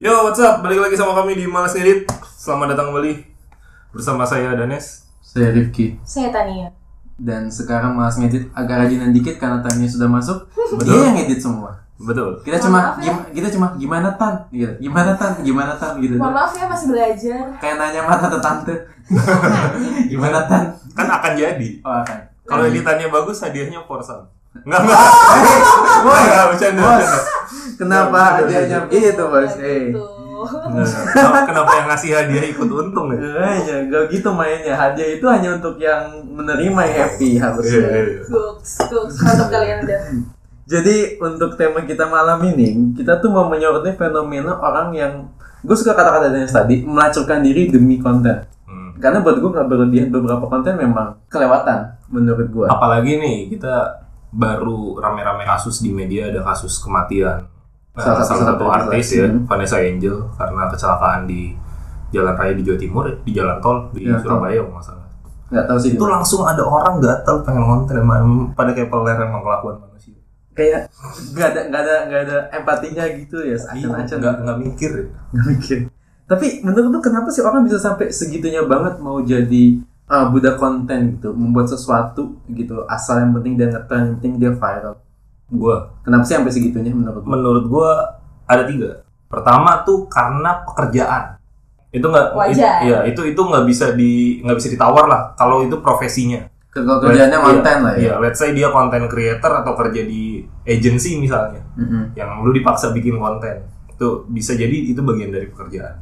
Yo, what's up? Balik lagi sama kami di Malas Ngedit. Selamat datang kembali bersama saya Danes. Saya Rifki Saya Tania. dan sekarang malas ngedit agak rajinan dikit karena Tanya sudah masuk. Betul. Dia yang ngedit semua. Betul. Kita cuma ya. gim- kita cuma gimana tan gitu. Gimana tan? Gimana tan gitu. Mohon maaf ya masih belajar. Kayak nanya mana tante tante. gimana tan? Kan akan jadi. Oh, akan. Kalau editannya bagus, hadiahnya Porsche. Enggak, enggak. Enggak, bercanda, Bos. bercanda. Kenapa hadiahnya gitu, Bos? Eh. Gitu. Kenapa, kenapa yang ngasih hadiah ikut untung ya? Kayaknya gak gitu mainnya. Hadiah itu hanya untuk yang menerima yang happy Iya, harusnya. iya. Cooks, cooks. Mantap kalian udah. Jadi untuk tema kita malam ini, kita tuh mau menyoroti fenomena orang yang gue suka kata-kata Dennis tadi melacurkan diri demi konten. Hmm. Karena buat gue nggak berlebihan beberapa konten memang kelewatan menurut gue. Apalagi nih, kita baru rame-rame kasus di media ada kasus kematian Salah salah, satu- satu salah satu artis ya. Vanessa Angel karena kecelakaan di jalan raya di Jawa Timur, ya, di jalan tol di tol. Surabaya kalau nggak salah. Nggak tahu sih. itu langsung ada orang gatel pengen konten emang pada kayak peler emang kelakuan manusia Kayak nggak ada nggak ada nggak ada empatinya gitu ya. iya Acen-acen. nggak nggak mikir ya. Nggak mikir. Tapi menurut lu kenapa sih orang bisa sampai segitunya banget mau jadi ah, budak konten gitu, membuat sesuatu gitu, asal yang penting dia ngetren, yang penting dia viral. Gua Kenapa sih sampai segitunya menurut lu? menurut gua ada tiga pertama tuh karena pekerjaan itu nggak Wajar. it- iya itu itu nggak bisa di nggak bisa ditawar lah kalau itu profesinya Kalau kerjaannya Iya, konten lah ya. iya let's say dia content creator atau kerja di agency misalnya Mm-mm. yang lu dipaksa bikin konten itu bisa jadi itu bagian dari pekerjaan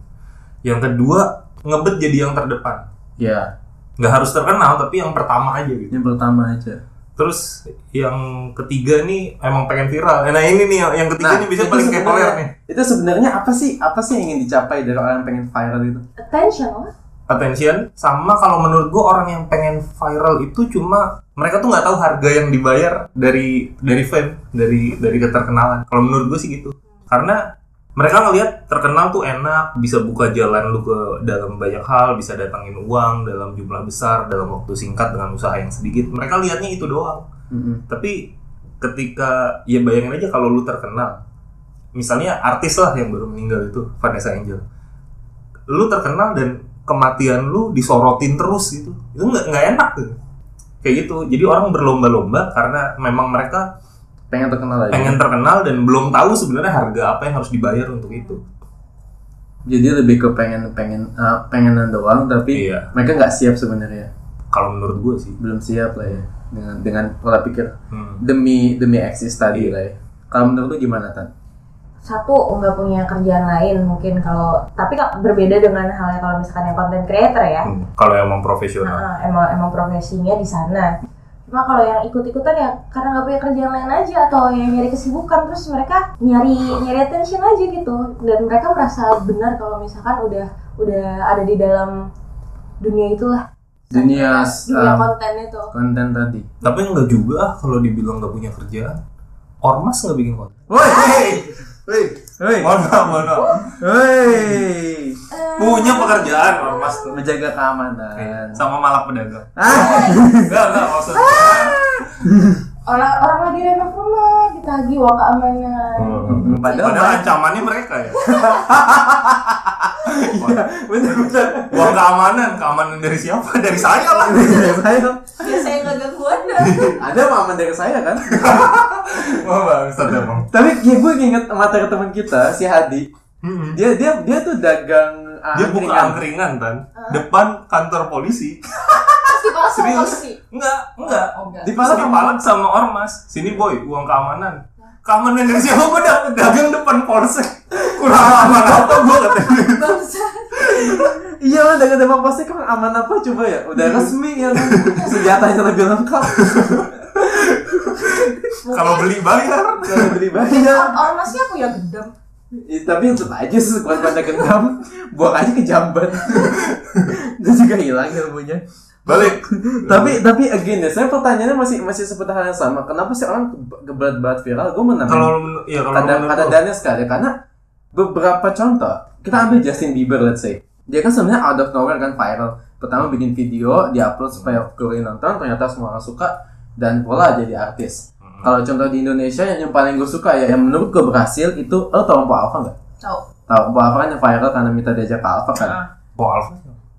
yang kedua ngebet jadi yang terdepan Ya, nggak harus terkenal tapi yang pertama aja gitu yang pertama aja. Terus yang ketiga nih emang pengen viral nah ini nih yang, ketiga nih bisa paling poler nih Itu sebenarnya apa sih? Apa sih yang ingin dicapai dari orang yang pengen viral itu? Attention lah. attention sama kalau menurut gua orang yang pengen viral itu cuma mereka tuh nggak tahu harga yang dibayar dari dari fame dari dari keterkenalan kalau menurut gue sih gitu karena mereka ngelihat terkenal tuh enak bisa buka jalan lu ke dalam banyak hal bisa datangin uang dalam jumlah besar dalam waktu singkat dengan usaha yang sedikit. Mereka lihatnya itu doang. Tapi ketika ya bayangin aja kalau lu terkenal. Misalnya artis lah yang baru meninggal itu Vanessa Angel. Lu terkenal dan kematian lu disorotin terus gitu. Itu nggak nggak enak tuh. Kayak gitu. Jadi orang berlomba-lomba karena memang mereka Pengen terkenal aja. pengen terkenal dan belum tahu sebenarnya harga apa yang harus dibayar untuk itu Jadi lebih ke pengen pengen uh, pengenan doang, tapi Iya. mereka nggak siap sebenarnya. kalau menurut gue sih Belum siap lah ya dengan dengan pola pikir Hmm. demi demi eksis tadi Iya. lah ya. Kalau menurut lu gimana tan? Satu nggak punya kerjaan lain mungkin kalau tapi berbeda dengan halnya kalau misalkan yang content creator ya. Hmm. kalau emang profesional Nah, emang emang profesinya di sana. Cuma kalau yang ikut-ikutan ya karena nggak punya kerjaan lain aja atau yang nyari kesibukan terus mereka nyari nyari attention aja gitu. Dan mereka merasa benar kalau misalkan udah udah ada di dalam dunia itulah. Dunia, dunia um, konten itu. Konten tadi. tapi enggak juga ah kalau dibilang nggak punya kerjaan. Ormas nggak bikin konten? Woi, woi, woi, mohon maaf mohon maaf. Woi, punya pekerjaan ormas tuh menjaga keamanan. sama malak pedagang Ah, enggak enggak maksudnya orang orang lagi renov rumah ditagih uang keamanan. Hmm. Padahal Padahal ancamannya mereka ya. bener-bener. Uang keamanan, keamanan dari siapa? Dari saya lah. saya Ya saya nggak ganggu anda. ada mama dari saya kan. Wah emang. Tapi ya gue inget materi teman kita si Hadi. Dia dia dia tuh dagang ah, Dia buka angkringan. kan, depan kantor polisi. Serius? polisi. Enggak, enggak. Oh, enggak. Di Terus dipalak sama ormas. Sini boy, uang keamanan. Keamanan dari siapa? Gue udah dagang depan polsek. Kurang aman apa gue. Bangsat. Iya lah dagang depan pasti kan aman apa coba ya? Udah resmi ya kan. Senjatanya lebih lengkap. Kalau beli bayar. Kalau beli bayar. Ormasnya aku ya gendam. Ya, tapi tetap aja sekuat pada gendam buang aja ke jamban. Itu juga hilang ilmunya. Balik. tapi tapi again ya, saya pertanyaannya masih masih seperti hal yang sama. Kenapa sih orang keberat-berat viral? Gue menambahin Kalau ya kalau ada dana sekali karena beberapa contoh kita ambil Justin Bieber let's say dia kan sebenarnya out of nowhere kan viral pertama bikin video diupload supaya gue nonton ternyata semua orang suka dan pola jadi artis. Kalau contoh di Indonesia yang, yang paling gue suka ya yang menurut gue berhasil itu lo tau Lampu Alfa nggak Tahu. tahu Bu Alfa kan yang viral karena minta diajak ke Alfa kan. Ah. Oh Alfa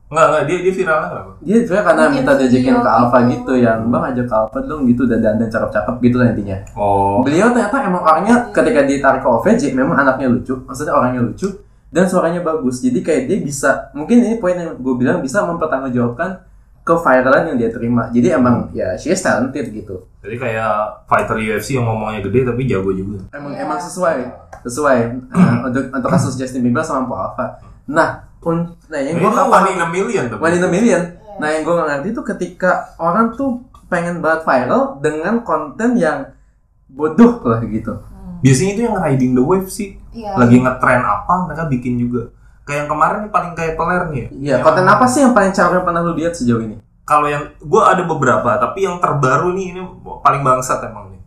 Enggak, enggak, dia dia viralnya kenapa? Dia juga karena Bikin minta diajakin ke Alfa gitu. gitu yang bang ajak ke Alfa dong gitu dan dan cakep-cakep gitu lah intinya. Oh, Beliau ternyata emang orangnya ketika ditarik ke OVJ memang anaknya lucu, maksudnya orangnya lucu dan suaranya bagus. Jadi kayak dia bisa, mungkin ini poin yang gue bilang bisa mempertanggungjawabkan keviralan yang dia terima. Jadi emang ya she is talented gitu. jadi kayak fighter UFC yang ngomongnya gede tapi jago juga. Emang Iya. emang sesuai sesuai uh, untuk untuk kasus Justin Bieber sama Po Alpha. Nah, un, nah yang Ini gue tuh one in a million tuh. One in a million. Nah yang gue nggak ngerti tuh ketika orang tuh pengen banget viral dengan konten yang bodoh lah gitu. Biasanya itu yang riding the wave sih. Iya. Lagi ngetren apa mereka bikin juga. Kayak yang kemarin nih paling kayak peler nih. ya. Iya, Yang- konten apa sih yang paling cakep yang pernah lu lihat sejauh ini? Kalau yang gue ada beberapa, tapi yang terbaru nih ini paling bangsat emang nih.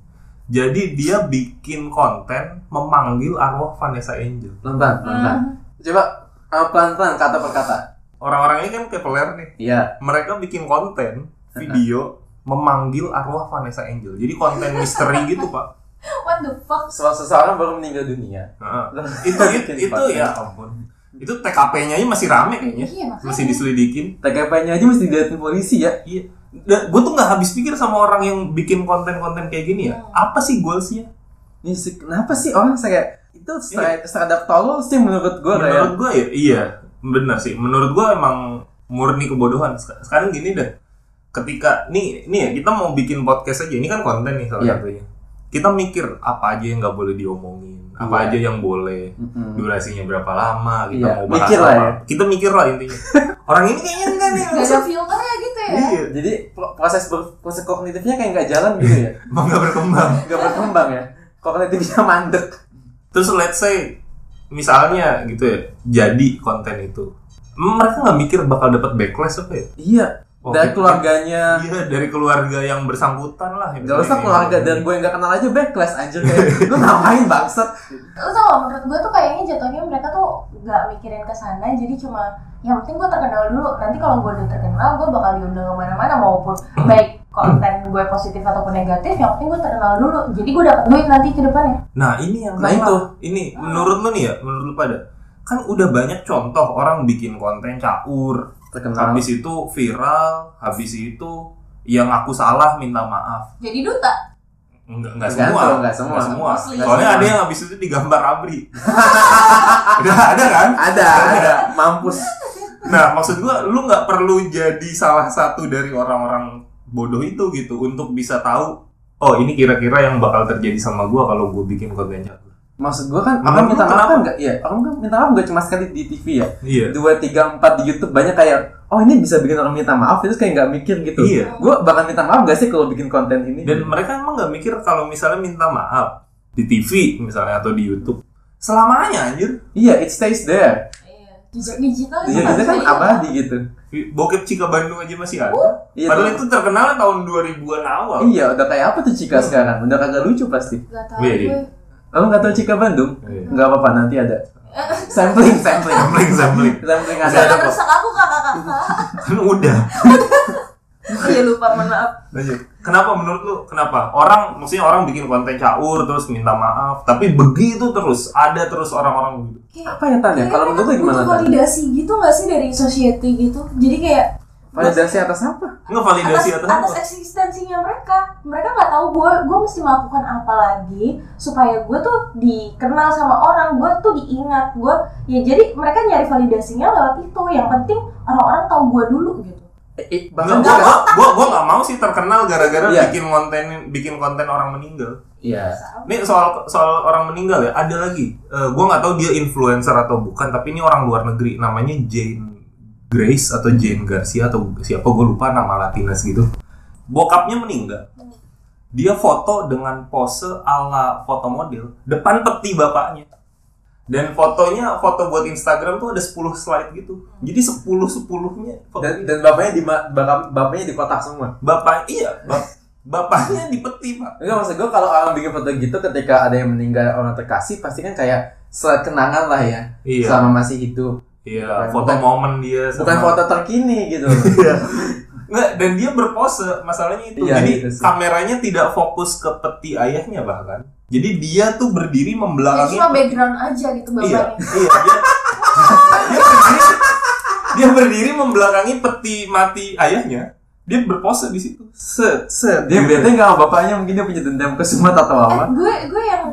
Jadi dia bikin konten memanggil arwah Vanessa Angel. Pelan-pelan, pelan-pelan. Coba uh, pelan-pelan kata per kata. Orang-orang ini kan kayak peler nih. Iya. Mereka bikin konten video memanggil arwah Vanessa Angel. Jadi konten misteri gitu pak. What the fuck? Seseorang baru meninggal dunia. Heeh. itu itu, itu ya ampun. Itu TKP-nya aja masih rame kayaknya. Iya, makanya. Masih diselidikin. TKP-nya aja mesti dilihatin polisi ya. Iya. gue tuh nggak habis pikir sama orang yang bikin konten-konten kayak gini ya. Apa sih goalsnya? Ini kenapa sih orang saya itu stra- terhadap tolol sih menurut gue kayak Menurut gue ya, iya, benar sih. Menurut gue emang murni kebodohan. Sek- Sekarang gini deh, ketika nih, nih ya kita mau bikin podcast aja. Ini kan konten nih salah Iya. satunya. Kita mikir apa aja yang nggak boleh diomongin, apa Iya. aja yang boleh, Mm-mm. durasinya berapa lama, kita Iya, mau bahas mikir lah apa. ya. Kita mikir lah intinya. Orang ini kayaknya enggak nih. Gak ada filternya gitu ya? Iya, Jadi pro- proses ber- proses kognitifnya kayak nggak jalan gitu ya, emang nggak berkembang. nggak berkembang ya. Kognitifnya mandek. Terus let's say misalnya gitu ya, jadi konten itu, mereka nggak mikir bakal dapat backlash apa ya? Iya. Oh, dari keluarganya. Iya dari keluarga yang bersangkutan lah. Gak usah keluarga dan gue yang gak kenal aja backlash anjir kayak lu ngapain bangsat Lu tau gak menurut gue tuh kayaknya jatuhnya mereka tuh gak mikirin ke sana jadi cuma yang penting gue terkenal dulu nanti kalau gue udah terkenal gue bakal diundang ke mana-mana maupun baik konten gue positif ataupun negatif yang penting gue terkenal dulu jadi gue dapat duit nanti ke depannya Nah ini yang Nah, itu. Ini menurut lu nih ya, menurut lu pada kan udah banyak contoh orang bikin konten caur, terkenal habis itu viral, habis itu yang aku salah minta maaf. jadi duta Enggak, enggak semua. enggak semua. semua. Mostly. Soalnya ada yang habis itu digambar abri. Udah ada kan? ada ada mampus Nah, maksud gua lu nggak perlu jadi salah satu dari orang-orang bodoh itu gitu untuk bisa tahu oh ini kira-kira yang bakal terjadi sama gua kalau gua bikin konten caur. Maksud gue kan orang minta maaf kan nggak? Iya orang kan minta maaf gak cuma sekali di TV ya? Iya. dua tiga empat di YouTube banyak kayak oh ini bisa bikin orang minta maaf terus kayak nggak mikir gitu. Iya. gue bakal minta maaf gak sih kalau bikin konten ini? Dan mereka emang nggak mikir kalau misalnya minta maaf di TV misalnya atau di YouTube. Selamanya anjir. iya it stays there. Iya. Jejak digital itu iya nggak itu kan abadi gitu. Bokep Cika Bandung aja masih ada. iya Padahal itu terkenal tahun 2000-an awal. iya udah kayak apa tuh Cika sekarang? Udah kagak lucu pasti. Gak tau Iya, gue Lo nggak tahu Cika Bandung? Iya. Nggak apa-apa nanti ada sampling, sampling, Sampling, sampling. sampling ada. Jangan rusak aku kakak-kakak Kan udah. Iya lupa mohon maaf Lanjut. Kenapa menurut lu? Kenapa? Orang, maksudnya orang bikin konten caur terus minta maaf, tapi begitu terus, ada terus orang-orang begitu. Kayak- Apa ya Tan ya? Kalau menurut lu gimana validasi gitu gak sih dari society gitu jadi kayak Validasi atas apa? Nggak validasi atas, atas, atas apa? eksistensinya mereka mereka nggak tahu gue gue mesti melakukan apa lagi supaya gue tuh dikenal sama orang gue tuh diingat gue ya jadi mereka nyari validasinya lewat itu yang penting orang-orang tahu gue dulu gitu Eh, eh, bahkan gua, juga. gua, gua, gua nggak mau sih terkenal gara-gara Iya. bikin konten bikin konten orang meninggal. Iya. Ini soal soal orang meninggal ya, ada lagi. Eh, gua nggak tahu dia influencer atau bukan, tapi ini orang luar negeri, namanya Jane Grace atau Jane Garcia atau siapa gue lupa nama Latinas gitu. Bokapnya meninggal. Dia foto dengan pose ala foto model depan peti bapaknya. Dan fotonya foto buat Instagram tuh ada 10 slide gitu. Jadi 10 10-nya foto Dan, dan bapaknya di baka- bapaknya di kotak semua. Bapak iya, bap- bapaknya di peti, Pak. Enggak maksud gue kalau orang bikin foto gitu ketika ada yang meninggal orang terkasih pasti kan kayak slide kenangan lah ya Iya. selama masih hidup. Iya, Bukan- foto bukan- momen dia sama- Bukan foto terkini gitu. Nggak, dan dia berpose, masalahnya itu. Iya, Jadi gitu sih. kameranya tidak fokus ke peti ayahnya bahkan. Jadi dia tuh berdiri membelakangi cuma background aja gitu Iya, bapaknya. iya dia, dia berdiri, dia berdiri membelakangi peti mati ayahnya. Dia berpose di situ. Set, set. Dia gitu. bete nggak bapaknya mungkin dia punya dendam ke Sumat atau Eh, apa? gue gue yang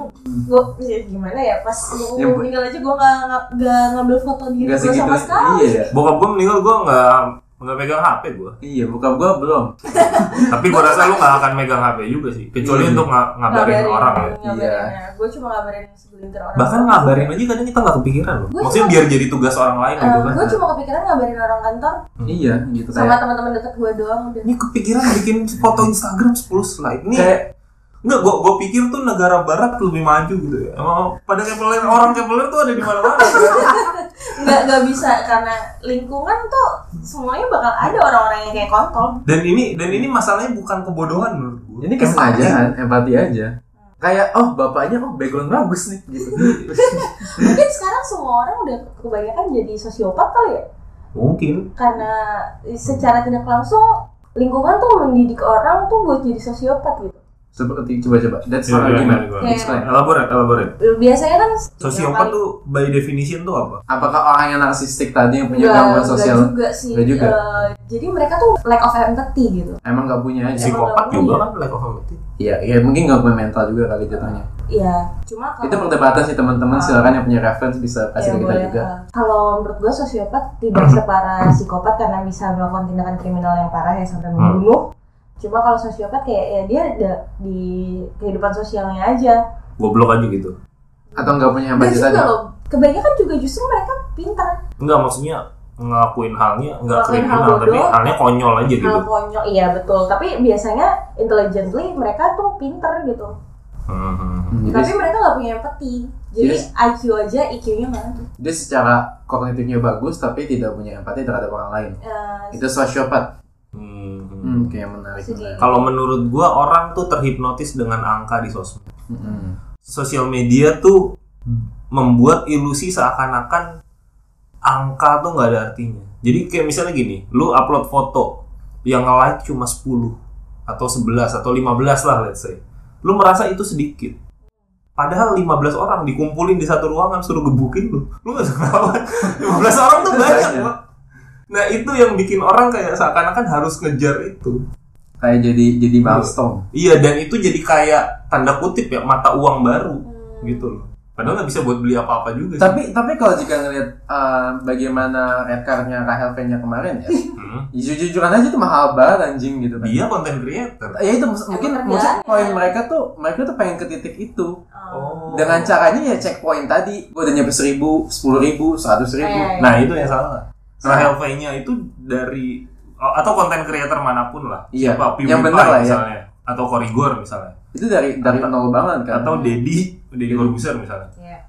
gue ya, gimana ya pas mau Ya, meninggal aja gue nggak nggak- nggak ngambil foto diri gue segitu. sama sekali. Iya. Bokap gue meninggal gue nggak nggak pegang HP gue. Iya, bukan gua belum. Tapi gue rasa lu nggak akan megang HP juga sih. Kecuali Iya. untuk nga- ngabarin orang ya. ngabarin Iya. ya. Gue cuma ngabarin segelintir orang. Bahkan ngabarin aja kadang kita nggak kepikiran loh. Gua Maksudnya cuma- biar jadi tugas orang lain gitu kan. gue cuma kepikiran ngabarin orang kantor Iya, gitu sama kayak teman-teman deket gue doang udah. Ini kepikiran bikin foto Instagram 10 slide. Ini kayak Enggak, gua, gua pikir tuh negara barat lebih maju gitu ya. Emang pada kepeler orang kepeler tuh ada di mana-mana. kan? Nggak nggak bisa karena lingkungan tuh semuanya bakal ada orang-orang yang kayak kontol. dan ini dan ini masalahnya bukan kebodohan menurut gua. ini kesengajaan, empati aja. Kayak oh bapaknya oh background bagus nih gitu. Mungkin sekarang semua orang udah kebanyakan jadi sosiopat kali ya. Mungkin. Karena secara tidak langsung lingkungan tuh mendidik orang tuh buat jadi sosiopat gitu. Seperti coba-coba. That's Iya, not iya, argument. iya, iya. Explain. Elaborate, elaborate. Biasanya kan Sosiopat tuh by definition tuh apa? Apakah orang yang narsistik tadi yang punya Enggak, gangguan enggak sosial juga sih. Nggak juga? Eh, jadi mereka tuh lack of empathy gitu. emang nggak punya aja? Psikopat juga punya. kan lack of empathy. Iya, iya mungkin punya mental juga kali jatuhnya. Iya, cuma kalau Itu perdebatan sih teman-teman. Ah. Silakan yang punya reference bisa kasih Ya, ke kita boleh. juga. Eh, Kalau menurut gue sosiopat tidak separah psikopat karena bisa melakukan tindakan kriminal yang parah ya sampai Hmm. Cuma kalau sosiopat kayak ya dia ada di kehidupan sosialnya aja. Goblok aja gitu. Atau nggak punya empati tadi? loh. Kebanyakan juga justru mereka pintar. Enggak maksudnya ngelakuin halnya enggak Ngelakuin hal kriminal tapi halnya konyol aja gitu. Hal konyol, iya betul. Tapi biasanya intelligently mereka tuh pintar gitu. Hmm, hmm, hmm. Tapi Jadi, mereka nggak punya empati. Jadi Yes. IQ aja IQ-nya mana tuh? dia secara kognitifnya bagus tapi tidak punya empati terhadap orang lain. Eh, Itu sosiopat. Hmm, hmm. Kayak menarik. Kalau menurut gua orang tuh terhipnotis dengan angka di sosmed. Hmm. Sosial media tuh membuat ilusi seakan-akan angka tuh nggak ada artinya. Jadi kayak misalnya gini, lu upload foto yang nge-like cuma 10 atau 11 atau 15 lah let's say. Lu merasa itu sedikit. Padahal 15 orang dikumpulin di satu ruangan suruh gebukin lu. Lu gak ngelawan. 15 orang tuh banyak, Pak. Nah, itu yang bikin orang kayak seakan-akan harus ngejar itu. Kayak jadi jadi milestone. Iya, dan itu jadi kayak tanda kutip ya mata uang baru hmm. gitu loh. Padahal nggak bisa buat beli apa-apa juga. sih. Tapi tapi kalau jika ngelihat uh, bagaimana red card-nya Rahel V-nya kemarin ya, Hmm. jujur-jujuran aja tuh mahal banget anjing gitu kan. Dia konten creator. Ya itu mungkin maksud poin mereka tuh mereka tuh pengen ke titik itu Oh. dengan caranya ya checkpoint tadi gue udah nyampe seribu, sepuluh ribu, seratus ribu. Eh, Nah, itu yang salah. Rahel V-nya itu dari oh, atau konten creator mana pun lah. Iya, Siapa, yang PewDiePie benar lah ya. misalnya. Atau Korigor misalnya. Itu dari dari nol banget kan. Atau Dedi, Dedi Corbuzier misalnya. Iya.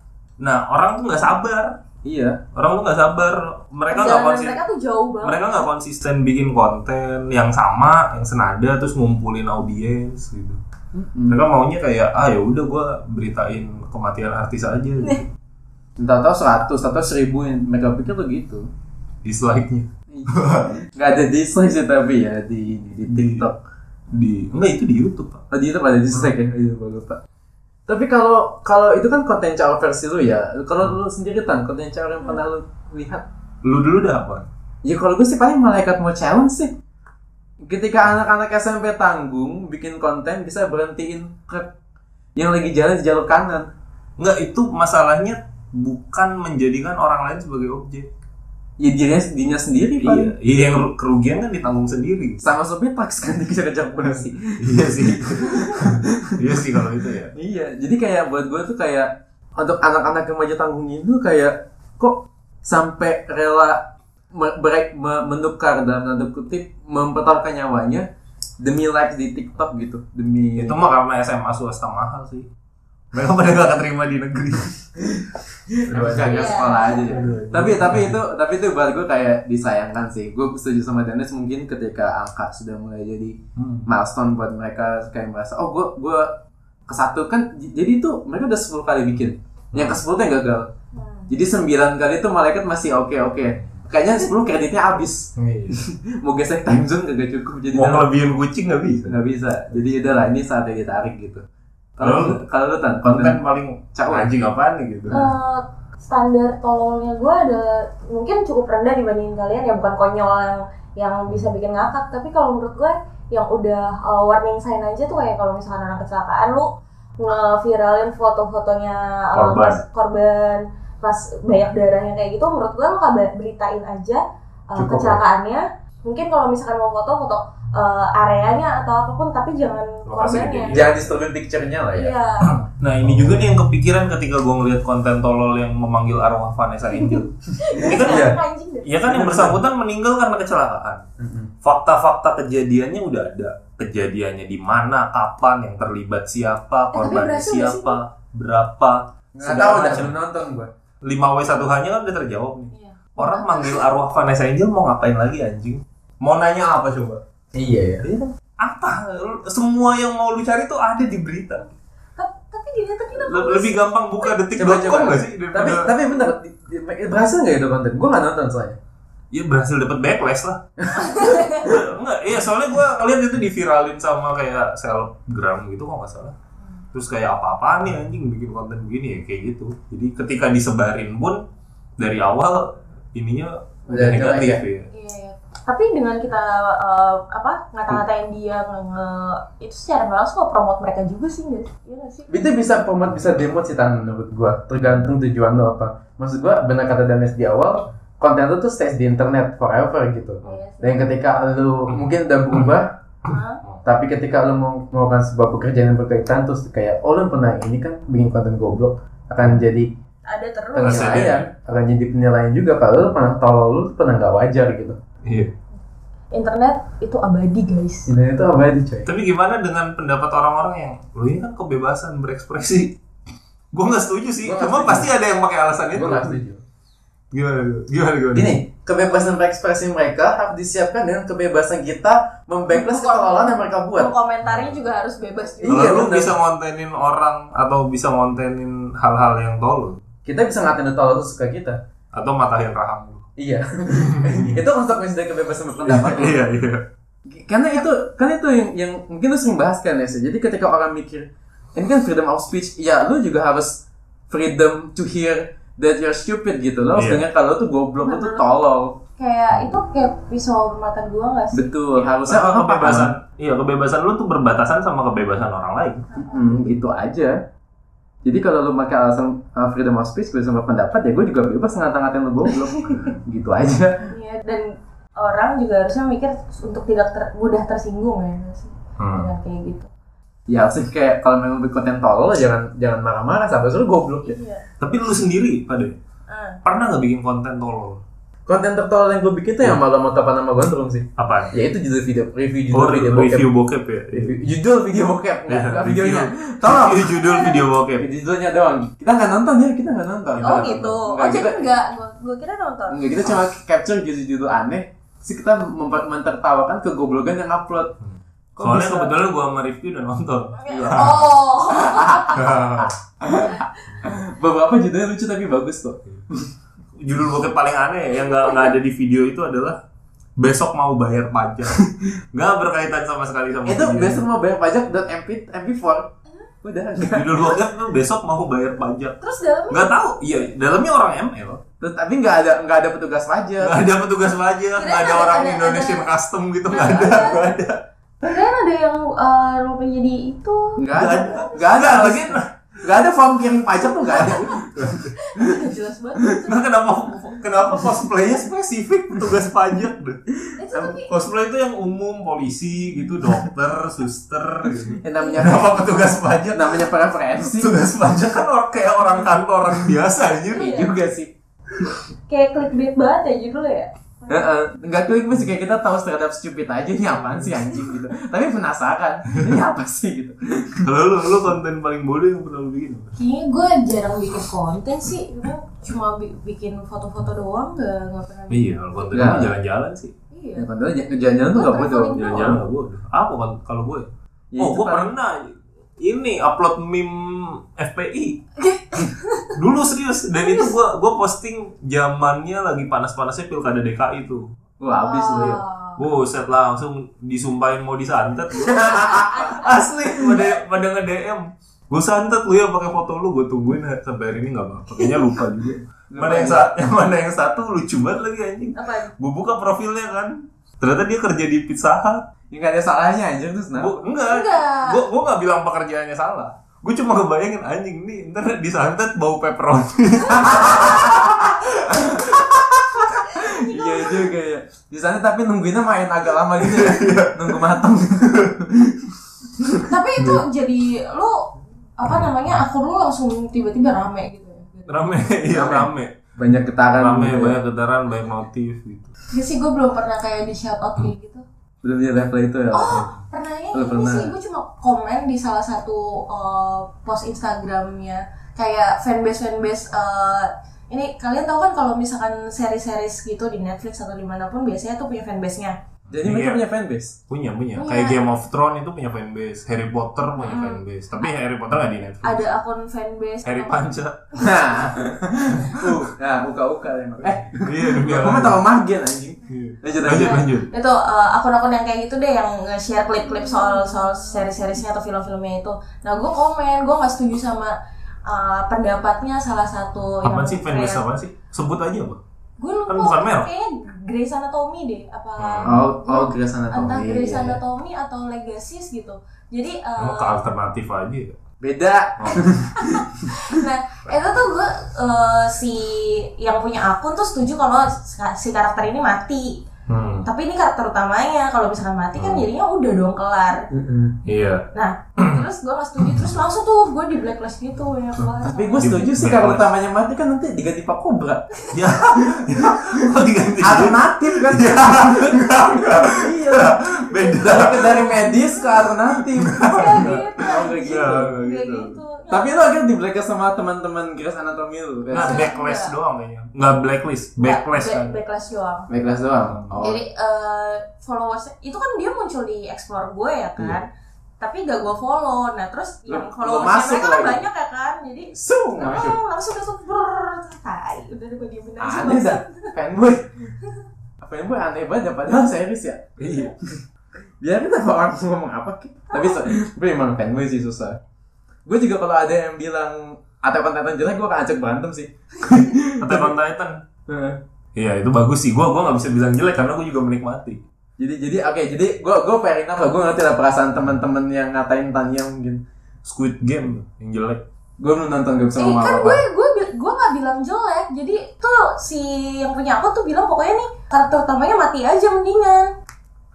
Nah, orang tuh nggak sabar. iya. Orang tuh nggak sabar. Mereka nggak konsisten. mereka tuh jauh banget. Mereka nggak konsisten bikin konten yang sama, yang senada, terus ngumpulin audiens gitu. Mm-mm. Mereka maunya kayak ah ya udah gue beritain kematian artis aja gitu. Entah tahu seratus atau seribu yang mereka pikir tuh gitu. Dislike-nya Nggak ada dislike sih tapi ya di di TikTok. di enggak itu di YouTube pak. Oh di YouTube ada dislike ya? Iya gue lupa. Tapi kalau kalau itu kan konten caur versi lu ya. Kalau lu sendiri kan konten caur yang pernah lu lihat. Lu dulu udah apa? Ya kalau gue sih paling malaikat mau challenge sih. Ketika anak-anak SMP tanggung bikin konten bisa berhentiin truk yang lagi jalan di jalur kanan. Enggak itu masalahnya bukan menjadikan orang lain sebagai objek. Ya dirinya, dirinya sendiri Iya, paling. iya yang kerugian kan ditanggung sendiri. Sama sopir taksi kan bisa kejar polisi. iya sih. iya sih kalau itu ya. Iya, jadi kayak buat gue tuh kayak untuk anak-anak remaja tanggung itu kayak kok sampai rela me- menukar dalam tanda kutip mempertaruhkan nyawanya demi likes di TikTok gitu, demi Itu mah karena SMA swasta mahal sih. Mereka pada gak keterima di negeri. Iya. sekolah aja ya. Tapi tapi itu tapi itu buat gue kayak disayangkan sih. Gue setuju sama Dennis mungkin ketika angka sudah mulai jadi Hmm. milestone buat mereka kayak merasa oh gue gue ke satu kan jadi itu mereka udah 10 kali bikin yang ke 10 tuh yang gagal Hmm. jadi 9 kali itu malaikat masih oke oke kayaknya 10 kreditnya habis Iya. mau gesek time zone kagak cukup jadi Mau ngelebihin kucing nggak bisa. nggak bisa jadi udah lah ini saatnya ditarik gitu Kalau Kalau lu, kalau lu tan konten konten paling Cakep. anjing apaan nih gitu Eh, standar tololnya gue ada mungkin cukup rendah dibandingin kalian ya bukan konyol yang yang bisa bikin ngakak tapi kalau menurut gue yang udah uh, warning sign aja tuh kayak kalau misalkan anak kecelakaan lu ngeviralin foto-fotonya uh, Korban. pas korban pas banyak darahnya kayak gitu menurut gue lu kabar beritain aja uh, Cukup, kecelakaannya mungkin kalau misalkan mau foto foto uh, areanya atau apa pun tapi jangan korbannya jangan disturbing picture-nya lah ya. iya Nah ini juga nih yang kepikiran ketika gue ngeliat konten tolol yang memanggil arwah Vanessa Angel. Ini kan Iya. anjing deh ya kan yang bersangkutan meninggal karena kecelakaan. Fakta-fakta kejadiannya udah ada. Kejadiannya di mana, kapan, yang terlibat siapa, berhasil nggak siapa, berapa. Nggak tahu dah macam. belum nonton gua. 5 w 1 hanya kan udah terjawab nih. Iya. Orang manggil arwah Vanessa Angel mau ngapain lagi anjing? Mau nanya apa coba? Iya ya. Iya? Apa? Semua yang mau lu cari tuh ada di berita. Ta- tapi di kita kita Le- Lebih gampang buka detik.com gak sih? Tapi Daripada... tapi di- berhasil nggak itu konten? Gua nggak nonton soalnya. Ya berhasil dapat backlash lah. Enggak, iya soalnya gua ngeliat itu diviralin sama kayak selebgram gitu kok nggak salah. Terus kayak apa-apaan nih anjing bikin konten begini ya kayak gitu. Jadi ketika disebarin pun dari awal ininya udah negatif jelek ya. Iya, iya. Tapi dengan kita eh, apa ngata-ngatain dia nge, nge- itu secara nggak langsung nge-promote mereka juga sih nggak? Iya nggak sih? Itu bisa promote bisa demo sih tan menurut gua. Tergantung tujuan lo apa. Maksud gua benar kata Danes di awal, konten lu tuh stays di internet forever gitu. Iya sih. Dan ketika lu mungkin udah berubah, tapi ketika lu mau melakukan sebuah pekerjaan yang berkaitan terus kayak oh lu pernah ini kan bikin konten goblok akan jadi Ada terus. penilaian akan jadi penilaian juga kalau lu pernah tolol lu pernah nggak wajar gitu Iya. Internet itu abadi guys. ini itu itu coy Tapi gimana dengan pendapat orang-orang yang lu ini kan kebebasan berekspresi? Gue nggak setuju sih. Gua Cuma pasti ada yang pakai alasan itu. gue nggak setuju Gimana? Gimana? Gimana? gini kebebasan berekspresi mereka harus disiapkan dengan kebebasan kita membacklash ketololan yang mereka buat Komentarnya juga harus bebas juga. Kalau Iya, lu bisa ngontenin orang atau bisa ngontenin hal-hal yang tolol kita bisa ngatain tolol itu suka kita atau matahin rahang lu. Iya itu konsekuensi dari kebebasan berpendapat iya, iya. karena itu kan itu yang, yang mungkin lu sering bahas kan ya jadi ketika orang mikir ini kan freedom of speech ya lu juga harus freedom to hear that you're stupid gitu lo harus Iya. dengar kalau lu tuh goblok lu tuh tolol Kayak itu kayak pisau bermata dua nggak sih? betul harusnya Harusnya orang kebebasan. Iya, kebebasan lu tuh berbatasan sama kebebasan orang lain. Hmm, itu aja jadi kalau lu pakai alasan uh, freedom of speech kebebasan berpendapat ya gue juga bebas ngata-ngatain lu goblok gitu aja Iya dan orang juga harusnya mikir untuk tidak ter- mudah tersinggung ya sih? Hmm. dengan kayak gitu. ya harusnya kayak kalau memang bikin konten tolol jangan jangan marah-marah sampai lu goblok ya Iya. Tapi lu sendiri, pada Ah. pernah nggak bikin konten tolol? Konten tertolol yang gue bikin tuh yang malah mau tapan nama gondrong sih Apaan? ya itu judul video review judul Oh, video review, bokep bokep ya? Review- judul video bokep nggak Iya, nggak review. videonya tolong Iya, judul video bokep. judulnya doang kita nggak nonton ya kita nggak nonton Oh gitu. Nggak, Oh jadi gua, gua kira nonton. nggak, kita cuma capture judul-judul aneh sih kita mentertawakan kegoblokan yang upload Kok Soalnya bisa? kebetulan gua sama review dan nonton. Oh. beberapa judulnya lucu tapi bagus kok judul bokep paling aneh yang nggak nggak ada di video itu adalah besok mau bayar pajak. Nggak berkaitan sama sekali sama itu video. besok mau bayar pajak dot mp mp4 udah Judul bokep tuh besok mau bayar pajak. Terus dalamnya Nggak tahu, iya dalamnya orang ML. Terus, tapi nggak ada nggak ada petugas pajak Nggak ada petugas pajak, nggak ada ada- orang ada- Indonesian ada- custom gitu, nggak ada, nggak ada. Kirain ada yang uh, mau jadi itu. nggak ada Nggak ada Nggak, lagi nggak ada form kirim pajak tuh nggak ada jelas banget. Nah, kenapa kenapa cosplaynya spesifik petugas pajak deh? Itu tapi Cosplay itu yang umum, polisi gitu, dokter, suster gitu. yang namanya Kenapa petugas pajak? namanya preferensi Petugas pajak kan or- kayak orang kantoran biasa aja. Iya juga sih kayak clickbait banget ya judulnya ya. Heeh, nggak klik sih kayak kita tahu terhadap stupid aja ini apaan sih anjing gitu tapi penasaran ini apa sih gitu Kalau lu, lu konten paling bodoh yang pernah lu bikin? Kayaknya gue jarang bikin konten sih, cuma bi- bikin foto-foto doang, nggak nggak pernah. bikin. Iya, kalau konten mah jalan-jalan sih. Iya. ya j- jalan-jalan tuh nggak bodoh. Jalan-jalan nggak bodoh. Apa kan kalau gue? Ya, oh, gue paling- pernah ini upload meme FPI. Dulu serius dan itu gue gue posting zamannya lagi panas-panasnya pilkada DKI tuh. wah habis lu ya Wow. Buset langsung disumpahin mau disantet. Asli pada pada nge-DM. gue santet lu ya pakai foto lu gue tungguin sampai hari ini nggak apa kayaknya lupa juga mana yang sa- yang mana yang satu lucu banget lagi anjing Apa? gue buka profilnya kan ternyata dia kerja di pizza hut Ya nggak ada salahnya anjir terus nah. Gua, enggak Enggak. gue gue nggak bilang pekerjaannya salah gue cuma kebayangin anjing nih ntar disantet bau pepperoni Iya juga ya. Di sana tapi nungguinnya main agak lama gitu ya. Nunggu matang. Tapi itu jadi lu apa namanya akun lu langsung tiba-tiba rame gitu ya. rame iya rame Banyak getaran. rame gitu ya. banyak getaran banyak notif gitu Ya sih gue belum pernah kayak di shout out kayak gitu. Belum di level itu ya. Oh, pernahnya Oh, ini pernah. sih gue cuma komen di salah satu uh, post Instagramnya kayak fanbase fanbase uh, ini kalian tahu kan kalau misalkan seri-series gitu di Netflix atau di mana pun biasanya tuh punya fanbase-nya. Jadi mereka Iya. punya fanbase. punya punya Punya. kayak Game of Thrones itu punya fanbase Harry Potter punya Hmm. fanbase tapi Harry Potter nggak di Netflix Ada akun fanbase Harry Panca Nah. uh, nah, uka-uka emang. Eh, iya Allah. tahu Margen anjing. Iya. Lanjut lanjut lanjut. itu uh, akun-akun yang kayak gitu deh yang nge-share klip-klip soal soal seri-seriesnya atau film-filmnya itu. Nah gue komen, gue nggak setuju sama uh, pendapatnya salah satu apa sih fanbase apa sih sebut aja apa Gue lupa, Kan bukan merek. kayaknya Grey's Anatomy deh, apa Hmm. Oh, oh Grey's Anatomy. entah Grey's Iya, iya. Anatomy atau Legacies gitu. Jadi, uh, Emang ke alternatif aja ya Beda. nah itu tuh gue uh, si yang punya akun tuh setuju kalau si karakter ini mati. hmm. Tapi ini karakter utamanya, kalau misalkan mati kan jadinya udah dong kelar. iya Nah, terus gue gak setuju, terus langsung tuh gue di blacklist gitu ya Tapi gue setuju sih kalau utamanya mati kan nanti diganti Pak Cobra. ya diganti Alternatif kan? Iya. beda Dari, dari medis ke alternatif. Kayak gitu. Oh, kayak gitu. Iya, gitu. gitu. Tapi lo akhirnya di blacklist sama teman-teman Grey's Anatomy lu kan? nggak backlash doang kayaknya nggak blacklist Back- kan backlash doang. Blacklist doang. Oh. Jadi eh followers itu kan dia muncul di explore gue ya kan. Tapi gak gue follow. Nah terus Lu- yang lu followers masuk mereka kan lagi. banyak ya kan. Jadi Sung, masuk. oh, langsung itu brrrr, tai. Udah gue diemin aja. Aneh dah, fanboy. Fanboy aneh banget, padahal serius ya. iya Biar kita orang ngomong apa Ki. Tapi so, gue emang fanboy sih susah. Gue juga kalau ada yang bilang atau konten jelek, gue akan ajak berantem sih. Attack on Titan Heeh. iya itu bagus sih gua gua nggak bisa bilang jelek karena gua juga menikmati jadi jadi oke jadi gue gue fair enough lah gue ngerti lah perasaan teman-teman yang ngatain Tanya mungkin Squid Game yang jelek gue belum nonton gak bisa Eh ngomong kan apa gue gue gue nggak bilang jelek. Jadi tuh si yang punya aku tuh bilang pokoknya nih karakter utamanya mati aja mendingan.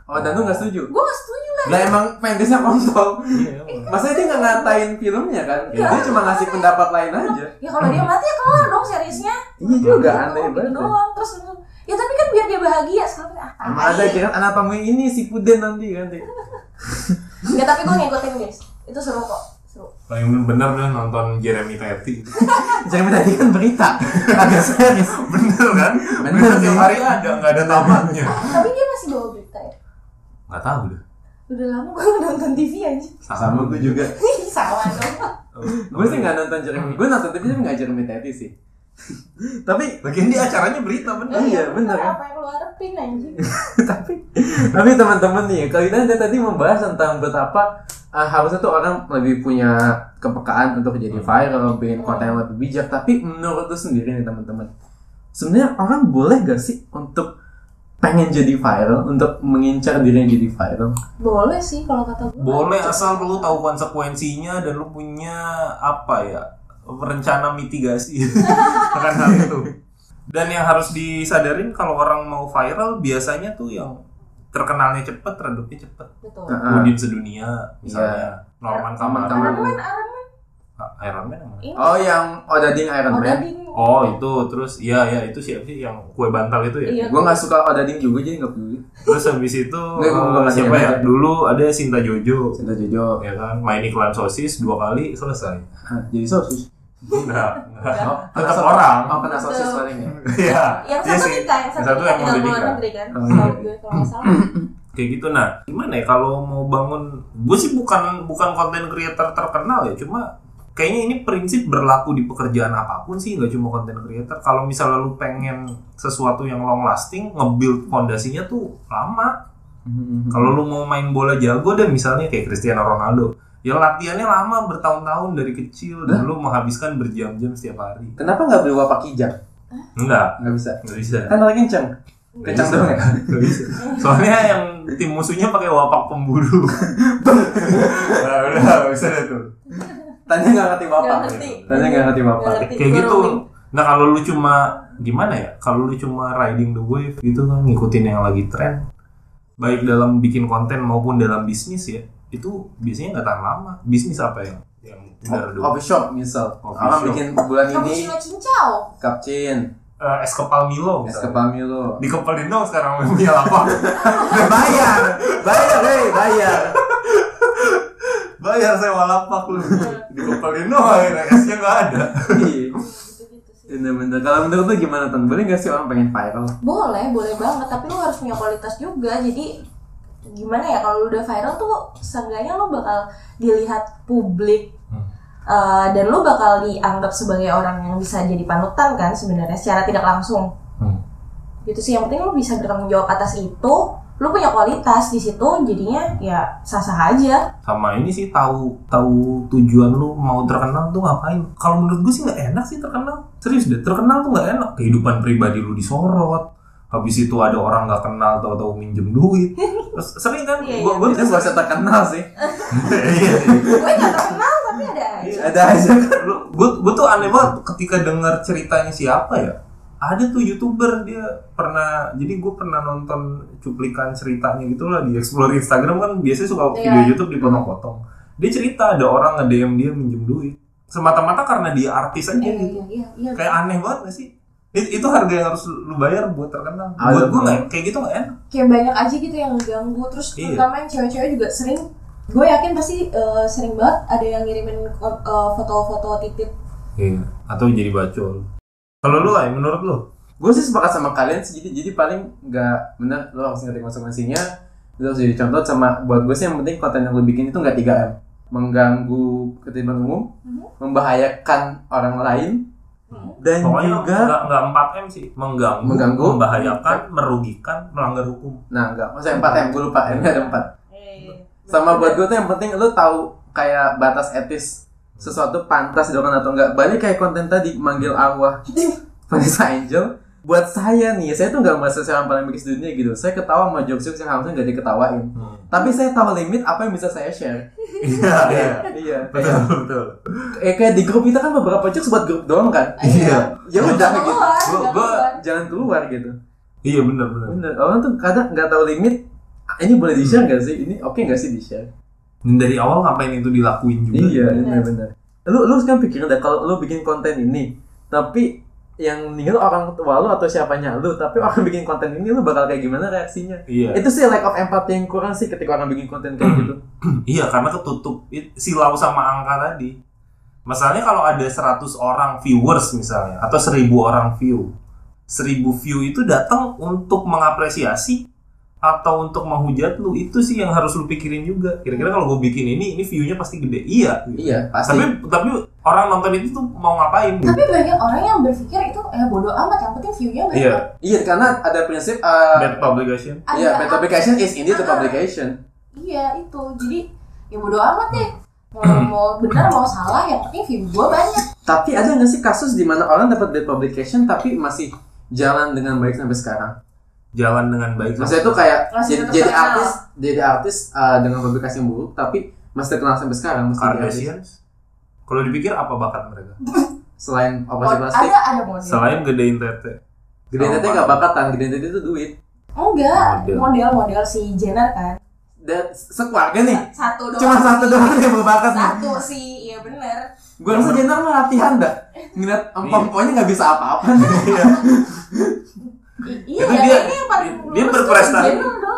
oh dan lu nggak setuju Gue gak setuju lah. lah emang fansnya kontol iya masa dia nggak ngatain filmnya kan Iya. dia cuma ngasih pendapat lain aja Ya kalau dia mati ya kelar dong seriesnya. iya juga aneh gitu banget ya. doang. Terus ya biar dia bahagia sekarang ah, Emang tai. ada kira anatomi ini si Puden nanti kan Nggak, tapi gue ngikutin guys. Itu seru kok. Seru. paling bener deh nonton Jeremy Teti Jangan tadi kan berita agak serius bener kan Bener bener sih. tiap hari ada nggak ada tamatnya Tapi dia masih bawa berita ya. nggak tahu deh Udah lama gue nggak nonton TV aja. sama gue juga Sama dong. gue sih nggak nonton Jeremy gue nonton tapi tapi nggak Jeremy Teti sih tapi Lagian dia acaranya berita bener Iya, bener kan? Apa yang lu harapin anjing? tapi tapi teman-teman nih kalau kita tadi membahas tentang betapa uh, harusnya tuh orang lebih punya kepekaan untuk jadi viral bikin konten yang lebih bijak tapi menurut lu sendiri nih teman-teman sebenarnya orang boleh gak sih untuk pengen jadi viral untuk mengincar diri yang jadi viral Boleh sih kalau kata gue. boleh asal lu tahu konsekuensinya dan lu punya apa ya rencana mitigasi akan hal itu dan yang harus disadarin kalau orang mau viral biasanya tuh yang terkenalnya cepet redupnya cepet Betul. Heeh. Udin sedunia misalnya Norman Norman Kamara Iron Man, Iron Man. Ah, Iron Man yang mana? Ini. oh yang Odading Iron Oh, Man Dading. Oh itu terus iya ya itu siapa sih yang kue bantal itu ya? Iya. gue nggak suka Odading juga jadi nggak peduli Terus habis itu Nggak, gua- gua eh, nggak siapa ya? aja. Dulu ada Sinta Jojo Cinta Jojo ya kan main iklan sosis dua kali selesai. Hah, jadi sosis Enggak, enggak. oh, Tetap orang. oh kena sosis paling ya Iya. Yang iya satu nikah, yang satu, Yang mau nikah. negeri kan? Oh, iya. gue kalau nggak salah. Kayak gitu nah. Gimana ya kalau mau bangun gue sih bukan bukan konten creator terkenal ya, cuma kayaknya ini prinsip berlaku di pekerjaan apa pun sih, nggak cuma konten creator. Kalau misalnya lu pengen sesuatu yang long lasting, nge-build fondasinya tuh lama. Hmm. Kalau lu mau main bola jago dan misalnya kayak Cristiano Ronaldo, Ya latihannya lama bertahun-tahun dari kecil dan lu menghabiskan berjam-jam setiap hari. Kenapa nggak beli wapak kijang? Enggak, Nggak bisa. enggak bisa. Kan paling kenceng. Kenceng doang ya. Nggak bisa. Soalnya yang tim musuhnya pakai wapak pemburu. nah, udah nggak bisa deh tuh. Tanya nggak ngerti wapak. Ngerti. Tanya nggak ngerti wapak. Kayak gitu. Nah kalau lu cuma gimana ya? Kalau lu cuma riding the wave gitu kan ngikutin yang lagi tren, baik dalam bikin konten maupun dalam bisnis ya, itu biasanya nggak tahan lama. Bisnis apa yang yang benar dulu? Coffee shop misal. Coffee shop. bikin bulan ini cincau. capcin, Eh, es kepal Milo. es kepal Milo. Dikepalin dong sekarang punya apa? bayar, bayar, hei, bayar. Bayar sewa lapak lu. Dikepalin dong akhirnya esnya nggak ada. Iya. Gitu-gitu sih. Bener-bener. Kalau menurut lu gimana Tan? Boleh nggak sih orang pengen viral? Boleh, boleh banget. Tapi lu harus punya kualitas juga. Jadi gimana ya kalau lu udah viral tuh seenggaknya lu bakal dilihat publik Hmm. Uh, dan lu bakal dianggap sebagai orang yang bisa jadi panutan kan sebenarnya secara tidak langsung. Hmm. gitu sih yang penting lu bisa bertanggung jawab atas itu lu punya kualitas di situ jadinya ya sah sah aja. Sama ini sih tahu tahu tujuan lu mau terkenal tuh ngapain. Kalau menurut gue sih nggak enak sih terkenal. Serius deh terkenal tuh nggak enak. Kehidupan pribadi lu disorot habis itu ada orang nggak kenal tahu-tahu minjem duit. Terus sering kan? Iya, gua iya. gua Itu gak usah terkenal sih. iya. Gue gak terkenal tapi ada aja. Ada aja. gue gue tuh aneh banget ketika dengar ceritanya siapa ya. Ada tuh youtuber dia pernah jadi gue pernah nonton cuplikan ceritanya gitu lah di explore Instagram kan biasanya suka Iya. video YouTube dipotong-potong. Dia cerita ada orang nge DM dia minjem duit. Semata-mata karena dia artis aja iya gitu. iya iya iya. Kayak aneh banget gak sih itu, itu harga yang harus lu bayar buat terkenal Ada buat gue tuh. nggak kayak gitu nggak enak kayak banyak aja gitu yang ngeganggu terus Iya. terutama yang cewek-cewek juga sering gue yakin pasti eh, sering banget ada yang ngirimin foto-foto titip iya atau jadi bacol kalau lu lah menurut lu Gue sih sepakat sama kalian sih. Jadi, jadi paling nggak bener lo harus ngerti konsekuensinya. Lo harus jadi contoh sama buat gue sih yang penting konten yang lo bikin itu nggak 3 m mengganggu ketertiban umum, Mhm. membahayakan orang lain, Hmm. Dan pokoknya juga nggak nggak 4 m sih. Mengganggu, Mengganggu. membahayakan merugikan melanggar hukum. Nah enggak, maksudnya 4 m? Gue lupa. M ada 4 Eh, Sama buat gue tuh yang penting lo tahu kayak batas etis sesuatu pantas dilakukan atau enggak. Balik kayak konten tadi manggil arwah. Vanessa Angel. Buat saya nih, saya tuh nggak merasa saya yang paling bagus di dunia gitu. Saya ketawa sama jokes-jokes yang harusnya nggak diketawain. Hmm. Tapi saya tahu limit apa yang bisa saya share. iya iya iya. betul betul eh, kayak di grup kita kan beberapa jokes buat grup doang kan. Iya. Ya udah Jangan gitu. keluar, Gua- jangan gua- keluar. Jangan keluar gitu. iya benar benar Bener. Orang tuh kadang nggak tahu limit. "Ah, Ini boleh di share nggak sih? Ini oke nggak sih di share? dan dari awal ngapain itu dilakuin juga Iya, Bener. benar-benar. Lu lu sekarang pikirin deh kalau lu bikin konten ini, tapi yang meninggal orang tua lu atau siapanya lu, tapi orang bikin konten ini lu bakal kayak gimana reaksinya? iya Itu sih lack of empathy yang kurang sih ketika orang bikin konten kayak gitu. iya karena ketutup silau sama angka tadi masalahnya kalau ada 100 orang viewers misalnya atau 1000 orang view 1000 view itu datang untuk mengapresiasi atau untuk menghujat lu itu sih yang harus lu pikirin juga kira-kira kalau gue bikin ini ini view-nya pasti gede iya gitu. Iya, pasti. tapi tapi orang nonton itu tuh mau ngapain gitu. tapi banyak orang yang berpikir itu eh bodoh amat yang penting view-nya banyak iya Iya, karena ada prinsip uh, bad publication Iya, bad publication is indeed the publication. iya itu jadi ya bodoh amat deh mau mau benar mau salah yang penting view gue banyak Tapi ada nggak sih kasus di mana orang dapat bad publication tapi masih jalan dengan baik sampai sekarang? Jalan dengan baik Maksudnya itu kayak jadi, jadi artis, jadi artis uh, dengan publikasi yang buruk tapi masih terkenal sampai sekarang. Kardashians? Kalau dipikir apa bakat mereka? Selain Oh, operasi plastik, ada ada model. Selain gedein tete. Gede tete nggak bakatan, gede tete itu duit. enggak. Model. model model si Jenner kan. Dan sekeluarga nih, satu doang cuma satu doang yang berbakat nih. satu sih iya bener. Gue rasa Jenner mah latihan dah. Ngeliat empom-empomnya nggak bisa apa-apa. Iya Itu dia- ini yang paling dia berprestasi.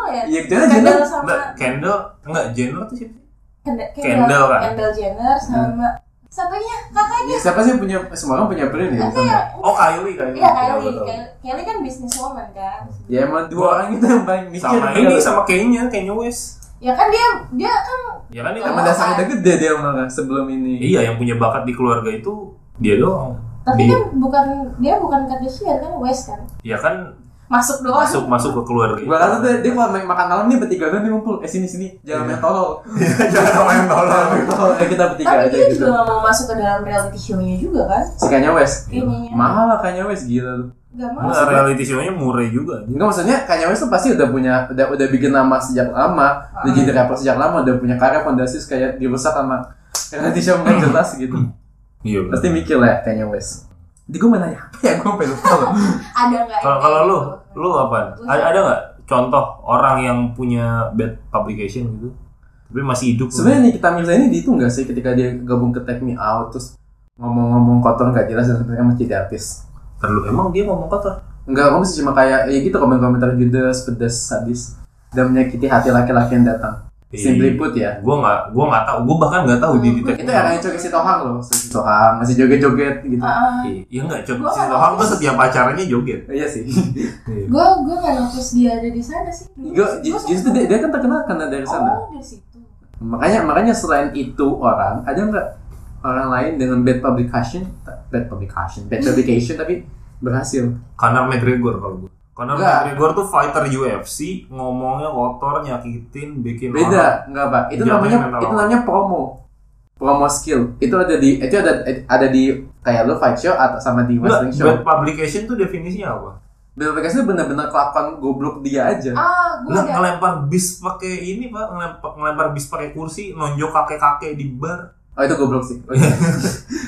ya Iya, Jenner Kendall Jenner. sama Kendall enggak Jenner tuh siapa Kendall, Kendall kan? Kendall Jenner sama satunya kakaknya Ya, siapa sih punya semua orang punya brand ya? Nanti ya, oh Kylie Kylie iya Ya, Kylie. Kylie, kan businesswoman kan. Ya emang dua orang itu yang paling mikir. sama ini sama Kenya Kenya West Ya kan dia dia kan ya kan ini Emang Oh, dasarnya kan. udah gede dia malah sebelum ini. iya yang punya bakat di keluarga itu dia doang tapi Di- kan bukan dia bukan Kardashian kan West kan. ya kan masuk doang masuk masuk ke keluarga Gua rasa dia, dia kalau main makan malam nih bertiga doang dia ngumpul. Eh sini sini, jangan main tolol. jangan main Tolol, eh kita bertiga tapi aja dia gitu. juga mau masuk ke dalam reality show-nya juga kan Si Kanye West. Ininya. Mahal lah Kanye West gila lu. gak mau Nggak, reality show-nya murah juga. Enggak maksudnya Kanye West tuh pasti udah punya udah udah bikin nama sejak lama, udah jadi rapper sejak lama, udah punya karya fondasi kayak dirusak sama reality show nggak jelas gitu. iya bener. Pasti mikir lah Kanye West. Jadi gue mau nanya apa ya gue pengen loh. ada nggak kalau lu gitu? lu apa ada ada nggak contoh orang yang punya bad publication gitu tapi masih hidup Sebenarnya nih kita Mirza ini di itu nggak sih ketika dia gabung ke Take Me Out terus ngomong-ngomong kotor nggak jelas dan sebenarnya masih jadi artis. terlalu emang dia ngomong kotor Enggak, kamu sih cuma kayak ya gitu komen-komentar judes, pedas, sadis dan menyakiti hati laki-laki yang datang. Simply put ya. gue nggak gue nggak tahu gue bahkan nggak tahu di di Itu eranya Coki Sitohang loh, si Sitohang masih joget-joget gitu. Ah, Iya nggak cok Gua si Tohang tuh setiap pacarannya joget. Iya sih. Iya. gue gue nggak notice dia ada di sana sih Gue gua justru dia, dia kan terkenal karena dari sana. oh dari situ Makanya makanya selain itu orang ada nggak orang lain dengan bad publication, bad publication, bad publication tapi berhasil. Conor McGregor kalau gue. Conor. McGregor tuh fighter UFC, ngomongnya kotor, nyakitin, bikin orang. Beda, enggak pak. Itu namanya mental itu orang. namanya promo, promo skill. Itu ada di itu ada ada di kayak lu fight show atau sama di wrestling show. bad publication tuh definisinya apa? Bad publication itu benar-benar kelakuan goblok dia aja. ah gue ngelempar bis pakai ini pak, ngelempar, ngelempar bis pakai kursi, nonjok kakek-kakek di bar. Oh itu goblok sih. Oh, iya.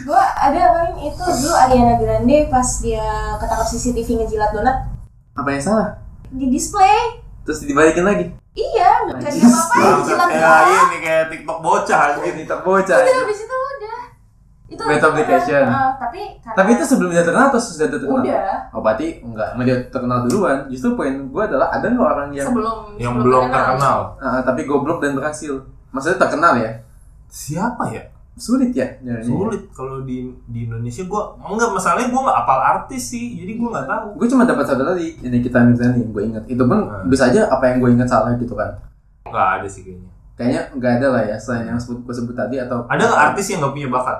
gue ada paling itu dulu Ariana Grande pas dia ketangkap CCTV ngejilat donat Apa yang salah? di display Terus dibalikin lagi. iya nggak dia apa Bangsat, jilat ya doang ini kayak TikTok bocah. Ini tak bocah. udah habis itu udah itu Bad publication. Ah, tapi karena- Tapi itu sebelum dia terkenal atau sudah terkenal? udah Oh berarti enggak, sama dia terkenal duluan. Justru poin gue adalah ada nggak orang yang sebelum Yang sebelum belum terkenal. terkenal. Ah, tapi goblok dan berhasil. Maksudnya terkenal ya? Siapa ya? Sulit ya nyarinya. Sulit kalau di di Indonesia gua enggak masalahnya gua nggak apal artis sih, jadi gua nggak tahu. Gue cuma dapat satu tadi ini kita Mirzani yang gue ingat. Itu pun Hmm. bisa aja apa yang gue ingat salah gitu kan. Nggak ada sih kayaknya. Kayaknya nggak ada lah ya selain yang sebut gue sebut tadi atau Ada nggak artis yang nggak punya bakat?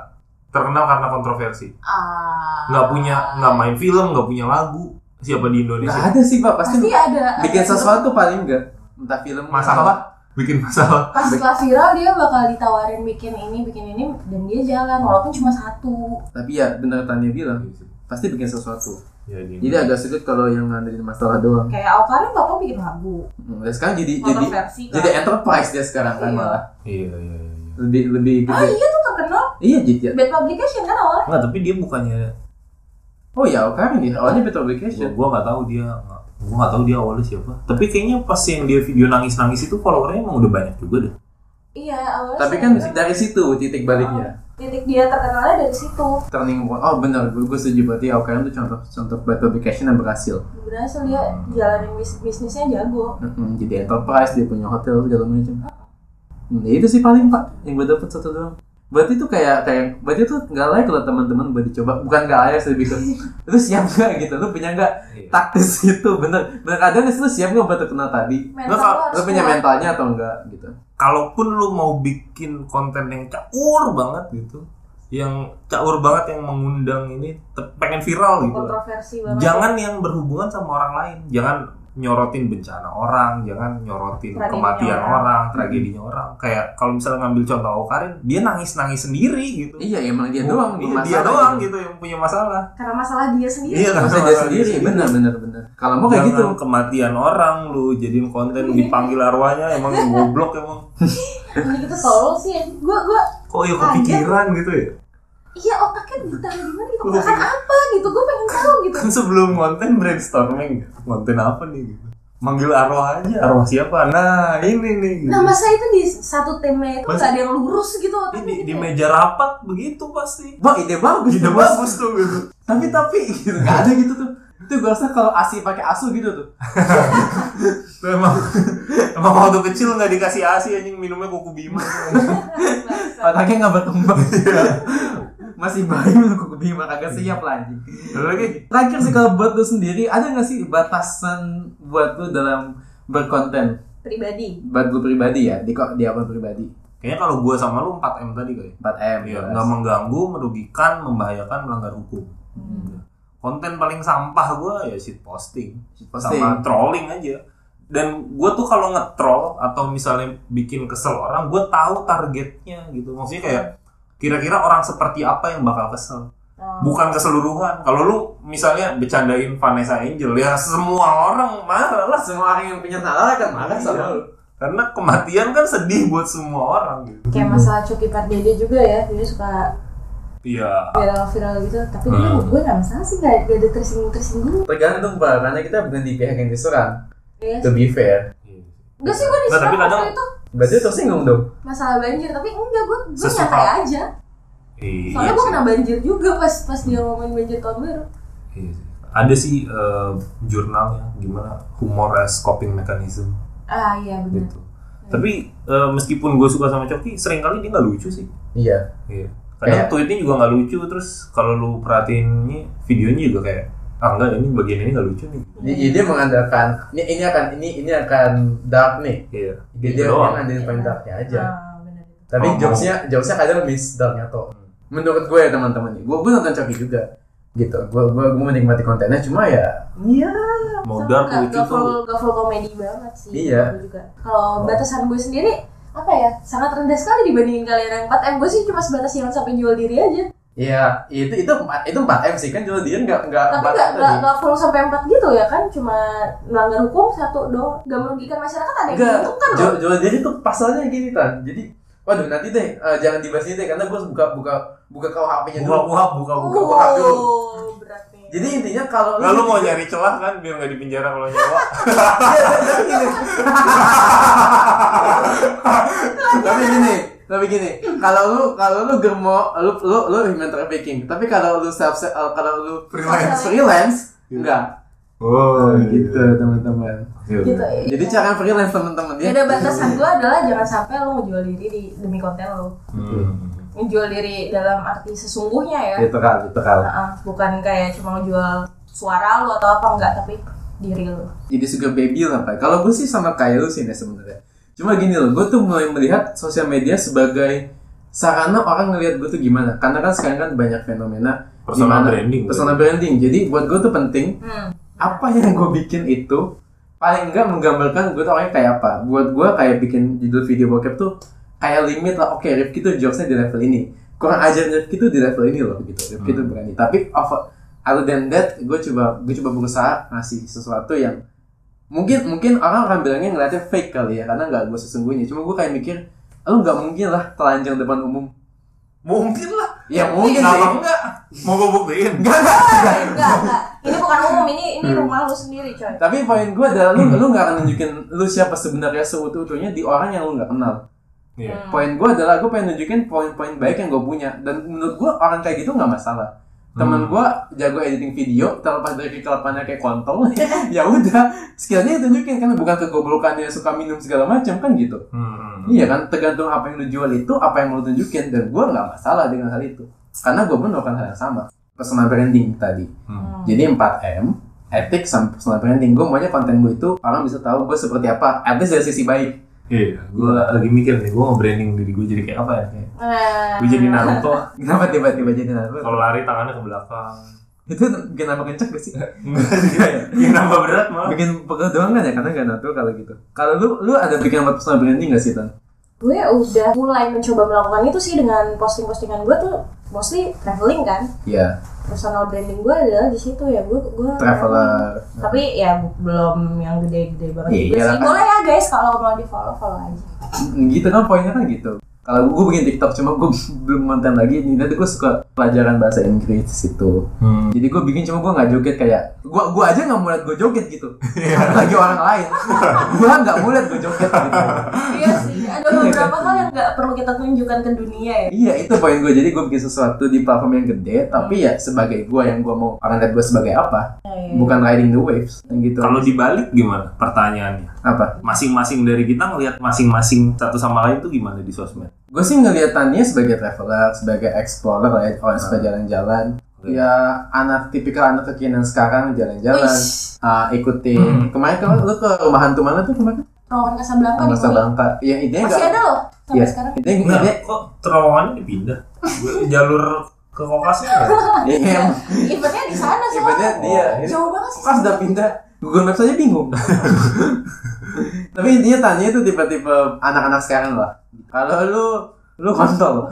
Terkenal karena kontroversi. ah Nggak punya, nggak main film, nggak punya lagu. Siapa di Nggak Indonesia? ada sih pak pasti, pasti ada bikin ada sesuatu paling enggak entah film Masalah? Bikin masalah. pas setelah viral dia bakal ditawarin bikin ini bikin ini dan dia jalan walaupun cuma satu. Tapi ya bener Tania bilang pasti bikin sesuatu. Ya, di jadi agak sulit kalau yang ngandelin masalah doang. Kayak Awkarin bapak bikin lagu. Hmm, dan sekarang jadi jadi kan? jadi enterprise dia sekarang kan Iya. malah. Iya, iya, iya. iya. lebih lebih ah gede. iya tuh terkenal. Iya jadi bad publication kan awalnya? Nggak, tapi dia bukannya oh ya Okarin ya awalnya betul gua, vacation gua nggak tahu dia gua nggak tahu dia awalnya siapa. Tapi kayaknya pas yang dia video nangis-nangis itu followernya emang udah banyak juga deh. iya awalnya tapi kan dia- dari situ titik baliknya. Titik dia terkenalnya dari situ. Turning point. Oh benar gue, gue setuju berarti Okarin itu contoh contoh bad publication yang berhasil. Berhasil dia jalanin bis- bisnisnya jago. Mm-mm, jadi enterprise dia punya hotel segala macam. Hmm, ya itu sih paling pak yang gue dapet satu doang berarti itu kayak kayak berarti itu nggak layak kalau teman-teman buat dicoba. Bukan nggak layak sih ke lu siap nggak? gitu. Lu punya nggak Iya. taktis itu? Bener. Bener. Sih lu siap nggak buat terkenal tadi? Mental harus lu punya mentalnya atau enggak gitu. Kalaupun lu mau bikin konten yang caur banget gitu, yang caur banget yang mengundang ini pengen viral gitu. kontroversi banget Jangan yang berhubungan sama orang lain. Jangan nyorotin bencana orang, jangan nyorotin Tragedinya kematian orang. orang, tragedinya orang. Kayak kalau misalnya ngambil contoh Awkarin, dia nangis-nangis sendiri gitu. iya emang dia doang Iya, dia doang gitu yang punya masalah. karena masalah dia sendiri Iya, kan? Masalah dia sendiri bener bener bener kalau mau kayak gitu kematian orang lu jadiin konten dipanggil arwahnya emang goblok emang. ini gitu tolol sih gue gue Kok ya kepikiran gitu ya? Iya otaknya ditaruh di mana gitu makan apa gitu gue pengen tahu gitu Kan sebelum konten brainstorming konten apa nih gitu. Manggil arwah aja. Arwah siapa? Nah, ini nih. Gitu. nah masa itu di satu timnya itu nggak ada yang lurus gitu otaknya di, gitu di ya. meja rapat begitu pasti. wah ide bagus Ide bagus tuh gitu. tapi tapi gitu nggak ada gitu tuh itu gue rasa kalau asi pakai asu gitu tuh Tuh emang emang waktu kecil nggak dikasih asi anjing minumnya kuku bima. otaknya nggak berkembang masih bayi kuku bima kagak siap lah anjing lagi? terakhir sih kalau buat lu sendiri ada nggak sih batasan buat lu dalam berkonten pribadi buat lu pribadi ya di kok di akun pribadi Kayaknya kalau gua sama lu 4 M tadi kali. 4 m Iya, nggak mengganggu, merugikan, membahayakan, melanggar hukum. Hmm. konten paling sampah gue ya shit posting Posting. sama trolling aja dan gue tuh kalau nge-troll atau misalnya bikin kesel orang gue tahu targetnya gitu maksudnya kayak kira-kira orang seperti apa yang bakal kesel Oh. bukan keseluruhan kalau lu misalnya bercandain Vanessa Angel ya semua orang marah lah Semua orang yang punya nalar kan marah sama Iya. lu. karena kematian kan sedih buat semua orang gitu kayak masalah Coki Pardede juga ya dia suka iya viral-viral gitu tapi gue Hmm. gue nggak masalah sih nggak nggak ada tersinggung tersinggung Tergantung pak, karena kita bukan di pihak yang diserang. ya To be fair. enggak sih gue diserang tapi kadang- waktu itu Berarti tersinggung dong. masalah banjir tapi enggak gue gue Sesuka. nyantai aja Iya soalnya gue kena banjir juga pas pas dia ngomongin banjir tahun baru Iya sih. Ada sih eh, jurnalnya gimana humor as coping mechanism ah iya benar gitu. Tapi eh, meskipun gue suka sama Coki, sering kali dia nggak lucu sih. Iya. Iya. Kadang Kayak- tweetnya juga nggak lucu, terus kalau lu perhatiin ini videonya juga kayak ah enggak ini bagian ini nggak lucu nih. Jadi dia mengandalkan ini ini akan ini ini akan dark nih. Iya. Jadi Gitu dia doang. ngandelin poin darknya aja. ah benar itu Tapi Oh, jokesnya jokesnya kadang miss darknya tuh. Menurut gue ya teman-teman nih, gue gue nonton Coki juga gitu. Gue gue gue menikmati kontennya cuma ya iya Mau dark lucu tuh. nggak full komedi banget sih Iya. Juga kalau batasan gue sendiri apa ya sangat rendah sekali dibandingin kalian yang 4 m gue sih cuma sebatas yang sampai jual diri aja Iya, itu itu empat- itu 4 M sih kan jual dia nggak nggak tapi empat nggak nggak nggak full sampai 4 gitu ya kan cuma melanggar hukum satu doang nggak merugikan masyarakat ada yang diuntungkan loh jual, jual diri tuh pasalnya gini tan. Jadi, waduh nanti deh eh, jangan dibahas ini deh karena gue buka buka buka KUHP-nya Buka dulu. buka buka buka. buka buka dulu. Oh, berat nih Jadi intinya kalau Nah, lu mau nyari celah kan biar nggak dipenjara kalau nyawa. Iya, tapi gini. tapi gini, tapi gini. Kalau lu kalau lu germo, lu lu lu human trafficking. Tapi kalau lu self kalau lu Freelance. freelance enggak. Oh, gitu teman-teman. gitu Jadi cara freelance teman-teman ya. Beda batasan gue adalah jangan sampai lo ngejual diri di, demi konten lo Hmm. Ngejual diri dalam arti sesungguhnya ya Itu kan, itu kan. Nah, bukan kayak cuma ngejual suara lo atau apa enggak tapi diri lo jadi sugar baby lah pak kalau gue sih sama kayak lu sih nih sebenarnya cuma gini loh gue tuh mulai melihat sosial media sebagai sarana orang ngelihat gue tuh gimana. Karena kan sekarang kan banyak fenomena Personal dimana- branding. personal branding. Jadi buat gue tuh penting hmm. apa yang gue bikin itu paling enggak menggambarkan gue tuh orangnya kayak apa. Buat gue kayak bikin judul video bokep tuh kayak limit lah. Oke Rifki tuh jokesnya di level ini. Kurang ajar Rifki tuh di level ini loh gitu. Rifki tuh berani. Tapi over other than that gue coba gue coba berusaha ngasih sesuatu yang mungkin mungkin orang akan bilangnya ngeliatnya fake kali ya karena nggak gue sesungguhnya cuma gue kayak mikir lu nggak mungkin lah telanjang depan umum Mungkin lah. ya mungkin Kenapa sih enggak? Mau gue buktiin? enggak enggak ini bukan umum ini ini rumah lo sendiri coy Tapi poin gue adalah lu lu nggak akan nunjukin lu siapa sebenarnya seutuh-utuhnya di orang yang lu nggak kenal. Iya. Hmm. Poin gue adalah gue pengen nunjukin poin-poin baik yang gue punya dan menurut gue orang kayak gitu nggak masalah. Temen Hmm. gue jago editing video, terlepas dari kekelapannya kayak kontol, ya udah skillnya tunjukin kan bukan kegoblokannya suka minum segala macam kan gitu. Hmm. Iya kan, tergantung apa yang lu jual itu, apa yang lu tunjukin dan gue nggak masalah dengan hal itu, karena gue pun melakukan hal yang sama. Personal branding tadi. Hmm. Jadi 4M, etik sama personal branding. Gue maunya konten gue itu orang bisa tahu gue seperti apa. At least dari sisi baik. Iya, gue lagi mikir nih, gue nge-branding diri gue jadi kayak apa ya? Kayak nah, gue jadi Naruto, Kenapa tiba-tiba jadi Naruto? kalau lari tangannya ke belakang. Itu bikin apa kenceng gak sih? Yang nambah berat malah. bikin pegel doang kan ya? Karena gak natural kalau gitu. Kalau lu, lu ada bikin apa personal branding gak sih, Tan? gue udah mulai mencoba melakukan itu sih dengan posting-postingan gue tuh mostly traveling kan Iya, personal branding gue adalah di situ ya gue gue traveler. tapi ya belum yang gede-gede banget Iya, juga iyalah sih kan. boleh ya guys kalau mau di follow follow aja Gitu kan poinnya kan gitu. Kalau gue bikin TikTok cuma gue belum konten lagi. Ini nanti gue suka pelajaran bahasa Inggris itu. Hmm. Jadi gue bikin cuma gue nggak joget kayak gue gue aja nggak mau liat gue joget gitu. Lagi orang lain. gue nggak mau liat gue joget gitu. iya sih ada beberapa hal yang nggak perlu kita tunjukkan ke dunia ya Iya itu poin gue. Jadi gue bikin sesuatu di platform yang gede, tapi ya sebagai gue yang gue mau orang lihat gue sebagai apa, Iya. bukan riding the waves, yang gitu. Kalau dibalik gimana pertanyaannya? apa? Masing-masing dari kita ngelihat masing-masing satu sama lain tuh gimana di sosmed? Gue sih ngeliatannya sebagai traveler, sebagai explorer lah ya, orang suka jalan-jalan. Ya anak tipikal anak kekinian sekarang jalan-jalan, Ah, ikutin. Kemarin kalau lu ke rumah hantu mana tuh kemarin? Terowongan Casablanca di Masa Bali. Bangka. Ya intinya masih nggak- ada loh sampai Iya, sekarang intinya, Nah, intinya kok terowongannya dipindah? Jalur ke Kokasnya nggak? Iya, eventnya di sana soalnya Ibaratnya dia ini jauh banget sih Kok sudah pindah Google Maps aja bingung. Tapi intinya tanya itu tipe-tipe anak-anak sekarang lah. Kalau lu lu kontol.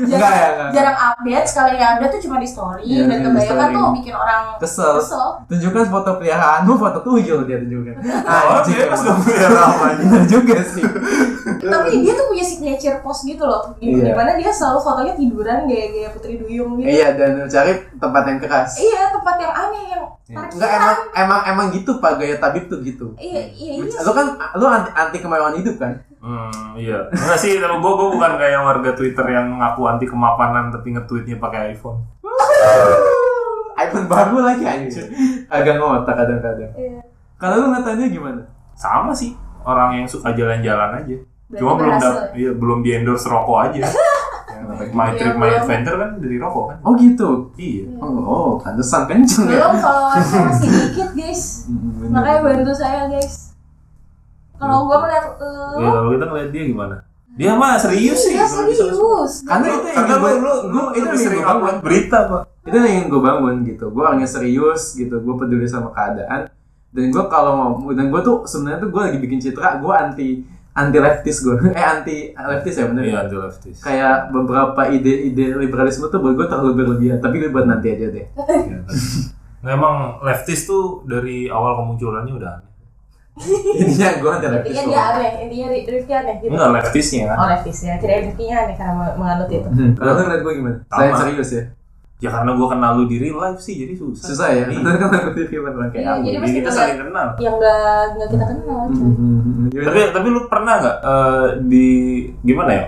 Enggak ya, enggak. jarang update sekali yang update tuh cuma di story Iya, dan di kebanyakan story. tuh bikin orang Kesel. kesel Tunjukkan foto peliharaanmu, foto tuyul dia tunjukkan. Emang. dong pelihara apa aja. Bener juga sih. tapi dia tuh punya signature post gitu loh di Iya. di mana dia selalu fotonya tiduran gaya-gaya Putri Duyung gitu Iya, dan cari tempat yang keras. iya tempat yang aneh yang Enggak parkiran emang emang emang gitu Pak gaya tabib tuh gitu. iya iya iya Lu kan lu anti, anti kemewahan hidup kan? Hmm, iya. Enggak sih, kalau gue, gue bukan kayak warga Twitter yang ngaku anti kemapanan tapi nge-tweetnya pakai iPhone. iPhone baru lagi anjir. Agak ngotak kadang-kadang. Iya. Kalau lu ngatanya gimana? Sama sih, orang yang suka jalan-jalan aja. Berarti Cuma belum berhasil dap- iya, belum di endorse rokok aja. Yang my trip, my Iya, belum. adventure kan dari rokok kan. Oh gitu. Iya. Oh, oh pantesan kenceng ya. belum kalau saya masih dikit guys makanya bantu saya guys kalau gua ngeliat uh, Ya, kalau kita ngeliat dia gimana? Dia mah serius sih. Iya kalau di sosmed. serius Karena itu yang Karena lu, gua- lu, itu yang sering gua bangun. berita, Pak. itu yang gue bangun gitu gue orangnya serius gitu gue peduli sama keadaan dan gue kalau mau dan gue tuh sebenarnya tuh gue lagi bikin citra gue anti anti leftis gue eh anti leftis ya bener Iya, ya anti leftis. kayak beberapa ide-ide liberalisme tuh buat gue terlalu berlebihan tapi gue buat nanti aja deh Iya, Nah, emang leftis tuh dari awal kemunculannya udah aneh. Intinya gue anti leftis intinya dia aneh intinya Rifki aneh gitu Enggak leftisnya kan. oh leftis ya kira Rifkinya aneh karena meng- menganut itu Hmm. kalau lu ngeliat gue gimana Sama. selain serius ya Ya karena gua kenal lu di real life sih, jadi susah. susah ya Iya. bener kan aku di orang kayak Iya, aku jadi kita saling kenal. yang gak nggak kita kenal cuy Hmm. Tapi tapi lu pernah nggak eh, di gimana ya?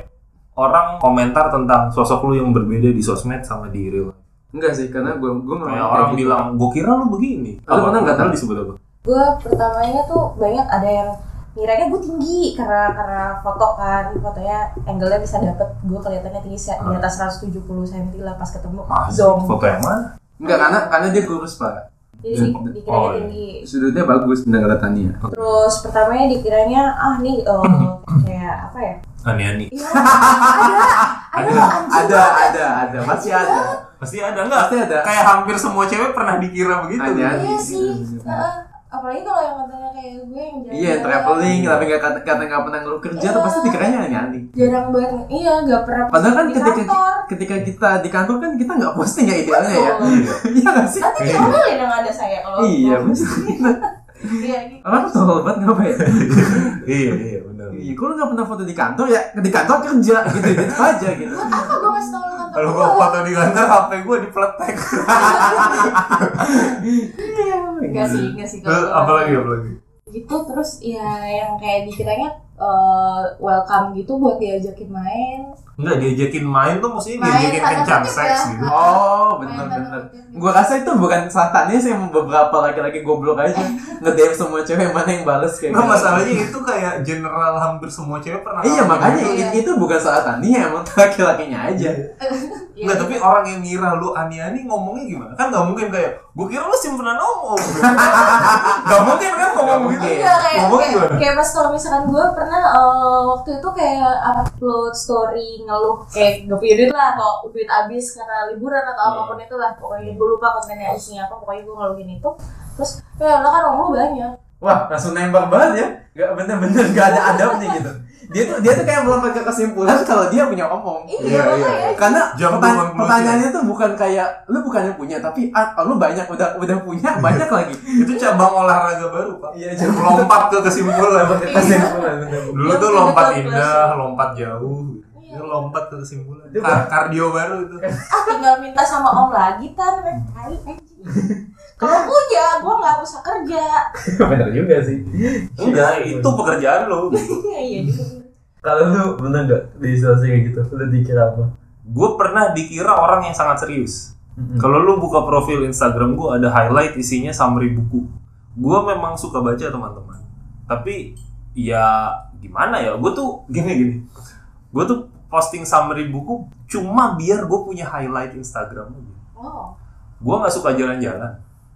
Orang komentar tentang sosok lu yang berbeda di sosmed sama di real life. enggak sih karena gue gue Kayak orang bilang, "Gua kira lu begini." Lu pernah nggak tahu? Lu disebut apa? Gue pertamanya tuh banyak ada yang ngiranya gue tinggi karena karena foto kan fotonya angle-nya bisa dapet gue kelihatannya tinggi se- di atas 170 cm lah pas ketemu Ah, dong foto yang mana? enggak karena karena dia kurus pak jadi di- dikiranya Oh, iya. tinggi sudutnya bagus bener kata Tania terus pertamanya dikiranya ah nih eh, kayak apa ya Ani-ani. Iya, ada ada ada ada ada pasti ada Pasti ada enggak? Pasti ada. Kayak hampir semua cewek pernah dikira begitu. Ani-ani. iya sih Heeh. Apalagi kalau yang katanya kayak gue yang jarang iya traveling tapi nggak kata kata nggak pernah ngeluh kerja tuh pasti dikiranya aneh-aneh. Jarang banget. Iya nggak pernah padahal kan di ketika kantor. ketika kita di kantor kan kita nggak posting ya idealnya ya. Iya nggak sih? Nanti diomelin yang ada saya kalau iya mesti. Iya gitu. Orang tuh tolol banget ngapain? Iya, iya, benar. iya kalau nggak pernah foto di kantor ya di kantor kerja gitu gitu aja gitu. Apa gue ngasih tau Kalau gua? foto di kantor HP gua dipletek. Enggak sih, enggak sih apalagi apalagi? Gitu terus ya yang kayak dikiranya eh, welcome gitu buat diajakin main. Enggak diajakin main tuh maksudnya Main diajakin kencan seks ya. gitu. oh Main bener tanda bener kutip gitu. gua rasa itu bukan salah Tania sih yang beberapa laki-laki goblok aja nge-DM semua cewek mana yang bales kayak Nah, gitu. masalahnya itu kayak general hampir semua cewek pernah Iya makanya gitu. Iya. itu bukan salah Tania emang laki-lakinya aja. Iya. Enggak, tapi orang yang ngira lu ani-ani ngomongnya gimana? Kan nggak mungkin kayak, gue kira lu simpenan omong. Gak mungkin kan ngomong mungkin. Iya kayak, kayak pas kalau misalkan gue pernah eh, waktu itu kayak upload story ngeluh kayak gak punya duit lah atau duit habis karena liburan atau Iya. apa pun itu lah pokoknya gue lupa kontennya isinya apa pokoknya gue ngeluhin itu terus ya lo kan omong lu banyak Wah langsung nembak banget ya. Gak bener-bener gak ada adabnya gitu. Dia tuh dia tuh kayak melompat ke kesimpulan kalau dia punya omong. iya Iya, iya. makanya Karena pertanya- pertanyaannya tuh bukan kayak lu bukan yang punya tapi ah, lu banyak udah udah punya banyak lagi. Itu cabang olahraga baru, Pak. Iya jangan Lompat ke kesimpulan. ke kesimpulan. Dulu tuh lompat indah, lompat jauh. Iya. Ini lompat ke kesimpulan. Itu Kar- kardio baru itu. ah tinggal minta sama om lagi tan tai anjing kalau punya gue nggak usah kerja Bener juga sih. Enggak, itu pekerjaan lo. iya juga Kalau lu bener gak di situasi kayak gitu? Lu dikira apa? Gue pernah dikira orang yang sangat serius. Kalau lu buka profil Instagram gue ada highlight isinya summary buku. Gue memang suka baca teman-teman. Tapi ya gimana ya? Gue tuh gini gini. Gue tuh posting summary buku cuma biar gue punya highlight Instagram aja. oh Gue nggak suka jalan-jalan.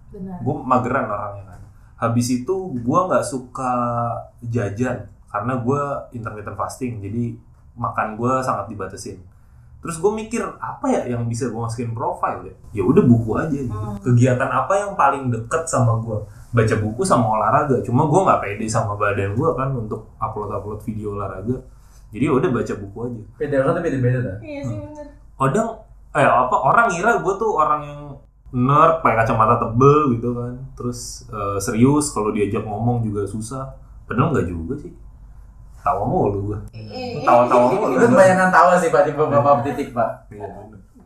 Benar Gue mageran orangnya kan. Habis itu gue nggak suka jajan karena gue intermittent fasting. Jadi makan gue sangat dibatasin. terus gue mikir apa ya yang bisa gue masukin profile ya ya udah buku aja gitu Hmm. kegiatan apa yang paling deket sama gue baca buku sama olahraga cuma gue nggak pede sama badan gue kan untuk upload upload video olahraga jadi ya udah baca buku aja Beda orang tuh beda-beda dah. Iya sih bener. kadang eh apa orang ngira gue tuh orang yang nerd pakai kacamata tebel gitu kan terus eh, serius kalau diajak ngomong juga susah padahal nggak juga sih tawa mulu gue Eh, tawa-tawa mulu Itu kebanyakan tawa sih pak di beberapa titik pak. Iya.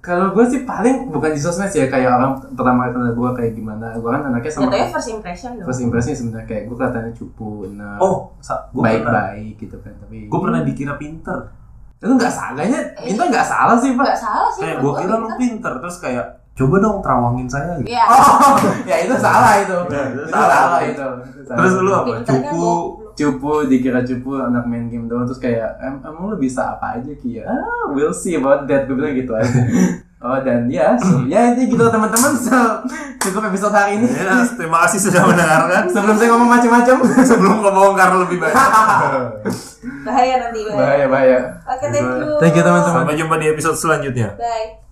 Kalau gue sih paling bukan di sosmed sih ya kayak orang pertama kali kenal gue kayak gimana. Gue kan anaknya sama Jatuhnya first impression dong. first impression sebenarnya kayak gue kelihatannya cupu, nah, oh gue pernah baik-baik gitu kan. Tapi gue pernah dikira pinter itu nggak salahnya, itu nggak salah sih pak. Nggak salah sih. kayak gue kira lu pintar. pinter terus kayak coba dong terawangin saya gitu Iya. Oh, ya itu salah itu. Ya, itu itu salah. salah itu. Itu salah. terus lu apa cupu goblok. cupu dikira cupu anak main game doang terus kayak em emang lu bisa apa aja Ki ya ah we'll see about that gue bilang gitu aja oh dan ya so, ya itu gitu teman-teman so, cukup episode hari ini ya, terima kasih sudah mendengarkan sebelum saya ngomong macam-macam sebelum ngebongkar lebih banyak Bahaya nanti bahaya. bahaya bahaya Oke, thank you. Thank you, teman-teman. sampai jumpa di episode selanjutnya Bye.